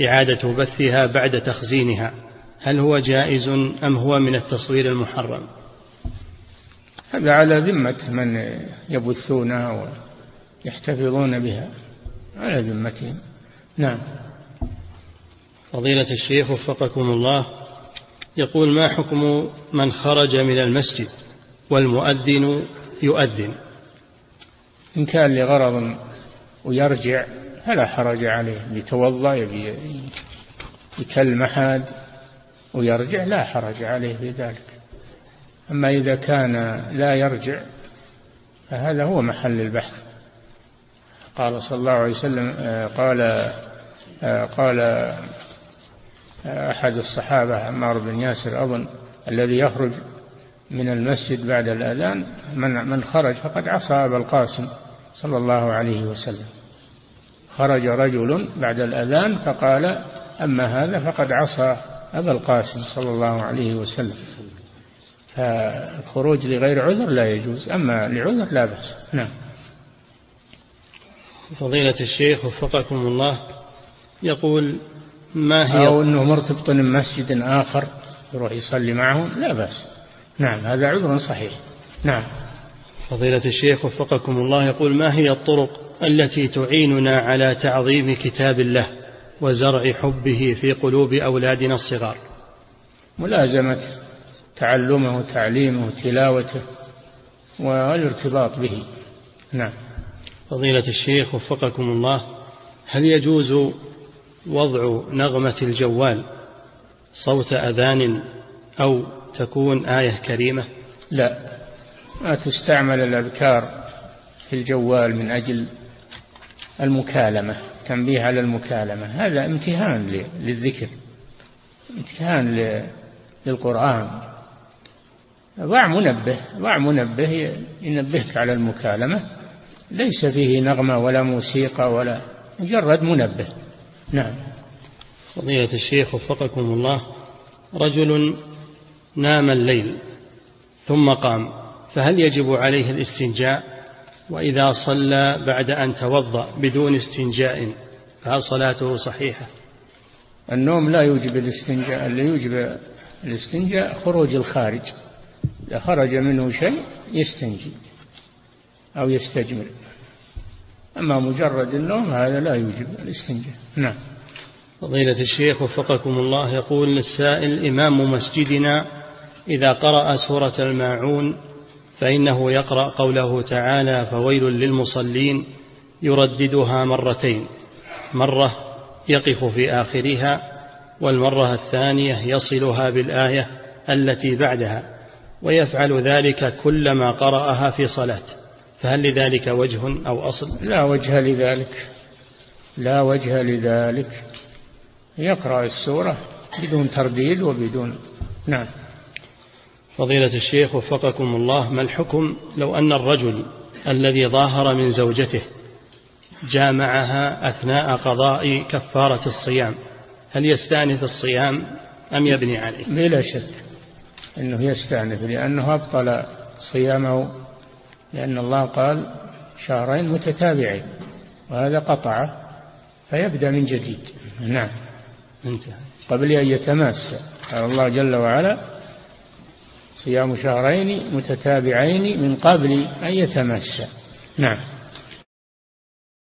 إعادة بثها بعد تخزينها هل هو جائز أم هو من التصوير المحرم؟ هذا على ذمة من يبثونها ويحتفظون بها. على ذمتهم نعم. فضيلة الشيخ وفقكم الله يقول ما حكم من خرج من المسجد والمؤذن يؤذن؟ إن كان لغرض ويرجع فلا حرج عليه يتوضأ يبي يكلم أحد ويرجع لا حرج عليه في ذلك. أما إذا كان لا يرجع فهذا هو محل البحث. قال صلى الله عليه وسلم قال قال أحد الصحابة عمار بن ياسر أظن الذي يخرج من المسجد بعد الأذان من من خرج فقد عصى أبا القاسم صلى الله عليه وسلم. خرج رجل بعد الأذان فقال أما هذا فقد عصى أبا القاسم صلى الله عليه وسلم. فالخروج لغير عذر لا يجوز أما لعذر لا بأس. نعم. فضيلة الشيخ وفقكم الله يقول ما هي أو أنه مرتبط بمسجد آخر يروح يصلي معهم لا بأس. نعم هذا عذر صحيح. نعم. فضيلة الشيخ وفقكم الله يقول ما هي الطرق التي تعيننا على تعظيم كتاب الله وزرع حبه في قلوب أولادنا الصغار؟ ملازمة تعلمه وتعليمه وتلاوته والارتباط به. نعم. فضيلة الشيخ وفقكم الله هل يجوز وضع نغمة الجوال صوت أذان أو تكون آية كريمة؟ لا. ما تستعمل الأذكار في الجوال من أجل المكالمة تنبيه على المكالمة. هذا امتهان للذكر امتهان للقرآن. ضع منبه ضع منبه ينبهك على المكالمة. ليس فيه نغمة ولا موسيقى ولا مجرد منبه. نعم. فضيلة الشيخ وفقكم الله رجل نام الليل ثم قام فهل يجب عليه الاستنجاء؟ وإذا صلى بعد أن توضأ بدون استنجاء فهل صلاته صحيحة؟ النوم لا يوجب الاستنجاء اللي يوجب الاستنجاء خروج الخارج. إذا خرج منه شيء يستنجي. أو يستجمر أما مجرد النوم هذا لا يوجب الاستنجاء. نعم. فضيلة الشيخ وفقكم الله يقول السائل إمام مسجدنا إذا قرأ سورة الماعون فإنه يقرأ قوله تعالى فويل للمصلين يرددها مرتين. مرة يقف في آخرها والمرة الثانية يصلها بالآية التي بعدها ويفعل ذلك كلما قرأها في صلاة. فهل لذلك وجه أو أصل؟ لا وجه لذلك. لا وجه لذلك. يقرأ السورة بدون ترديد وبدون نعم. فضيلة الشيخ وفقكم الله ما الحكم لو أن الرجل الذي ظاهر من زوجته جامعها أثناء قضاء كفارة الصيام هل يستأنف الصيام أم يبني عليه؟ بلا شك أنه يستأنف لأنه أبطل صيامه لأن الله قال شهرين متتابعين وهذا قطعه فيبدأ من جديد. نعم. انتهى. قبل أن يتماس قال الله جل وعلا صيام شهرين متتابعين من قبل أن يتماس. نعم.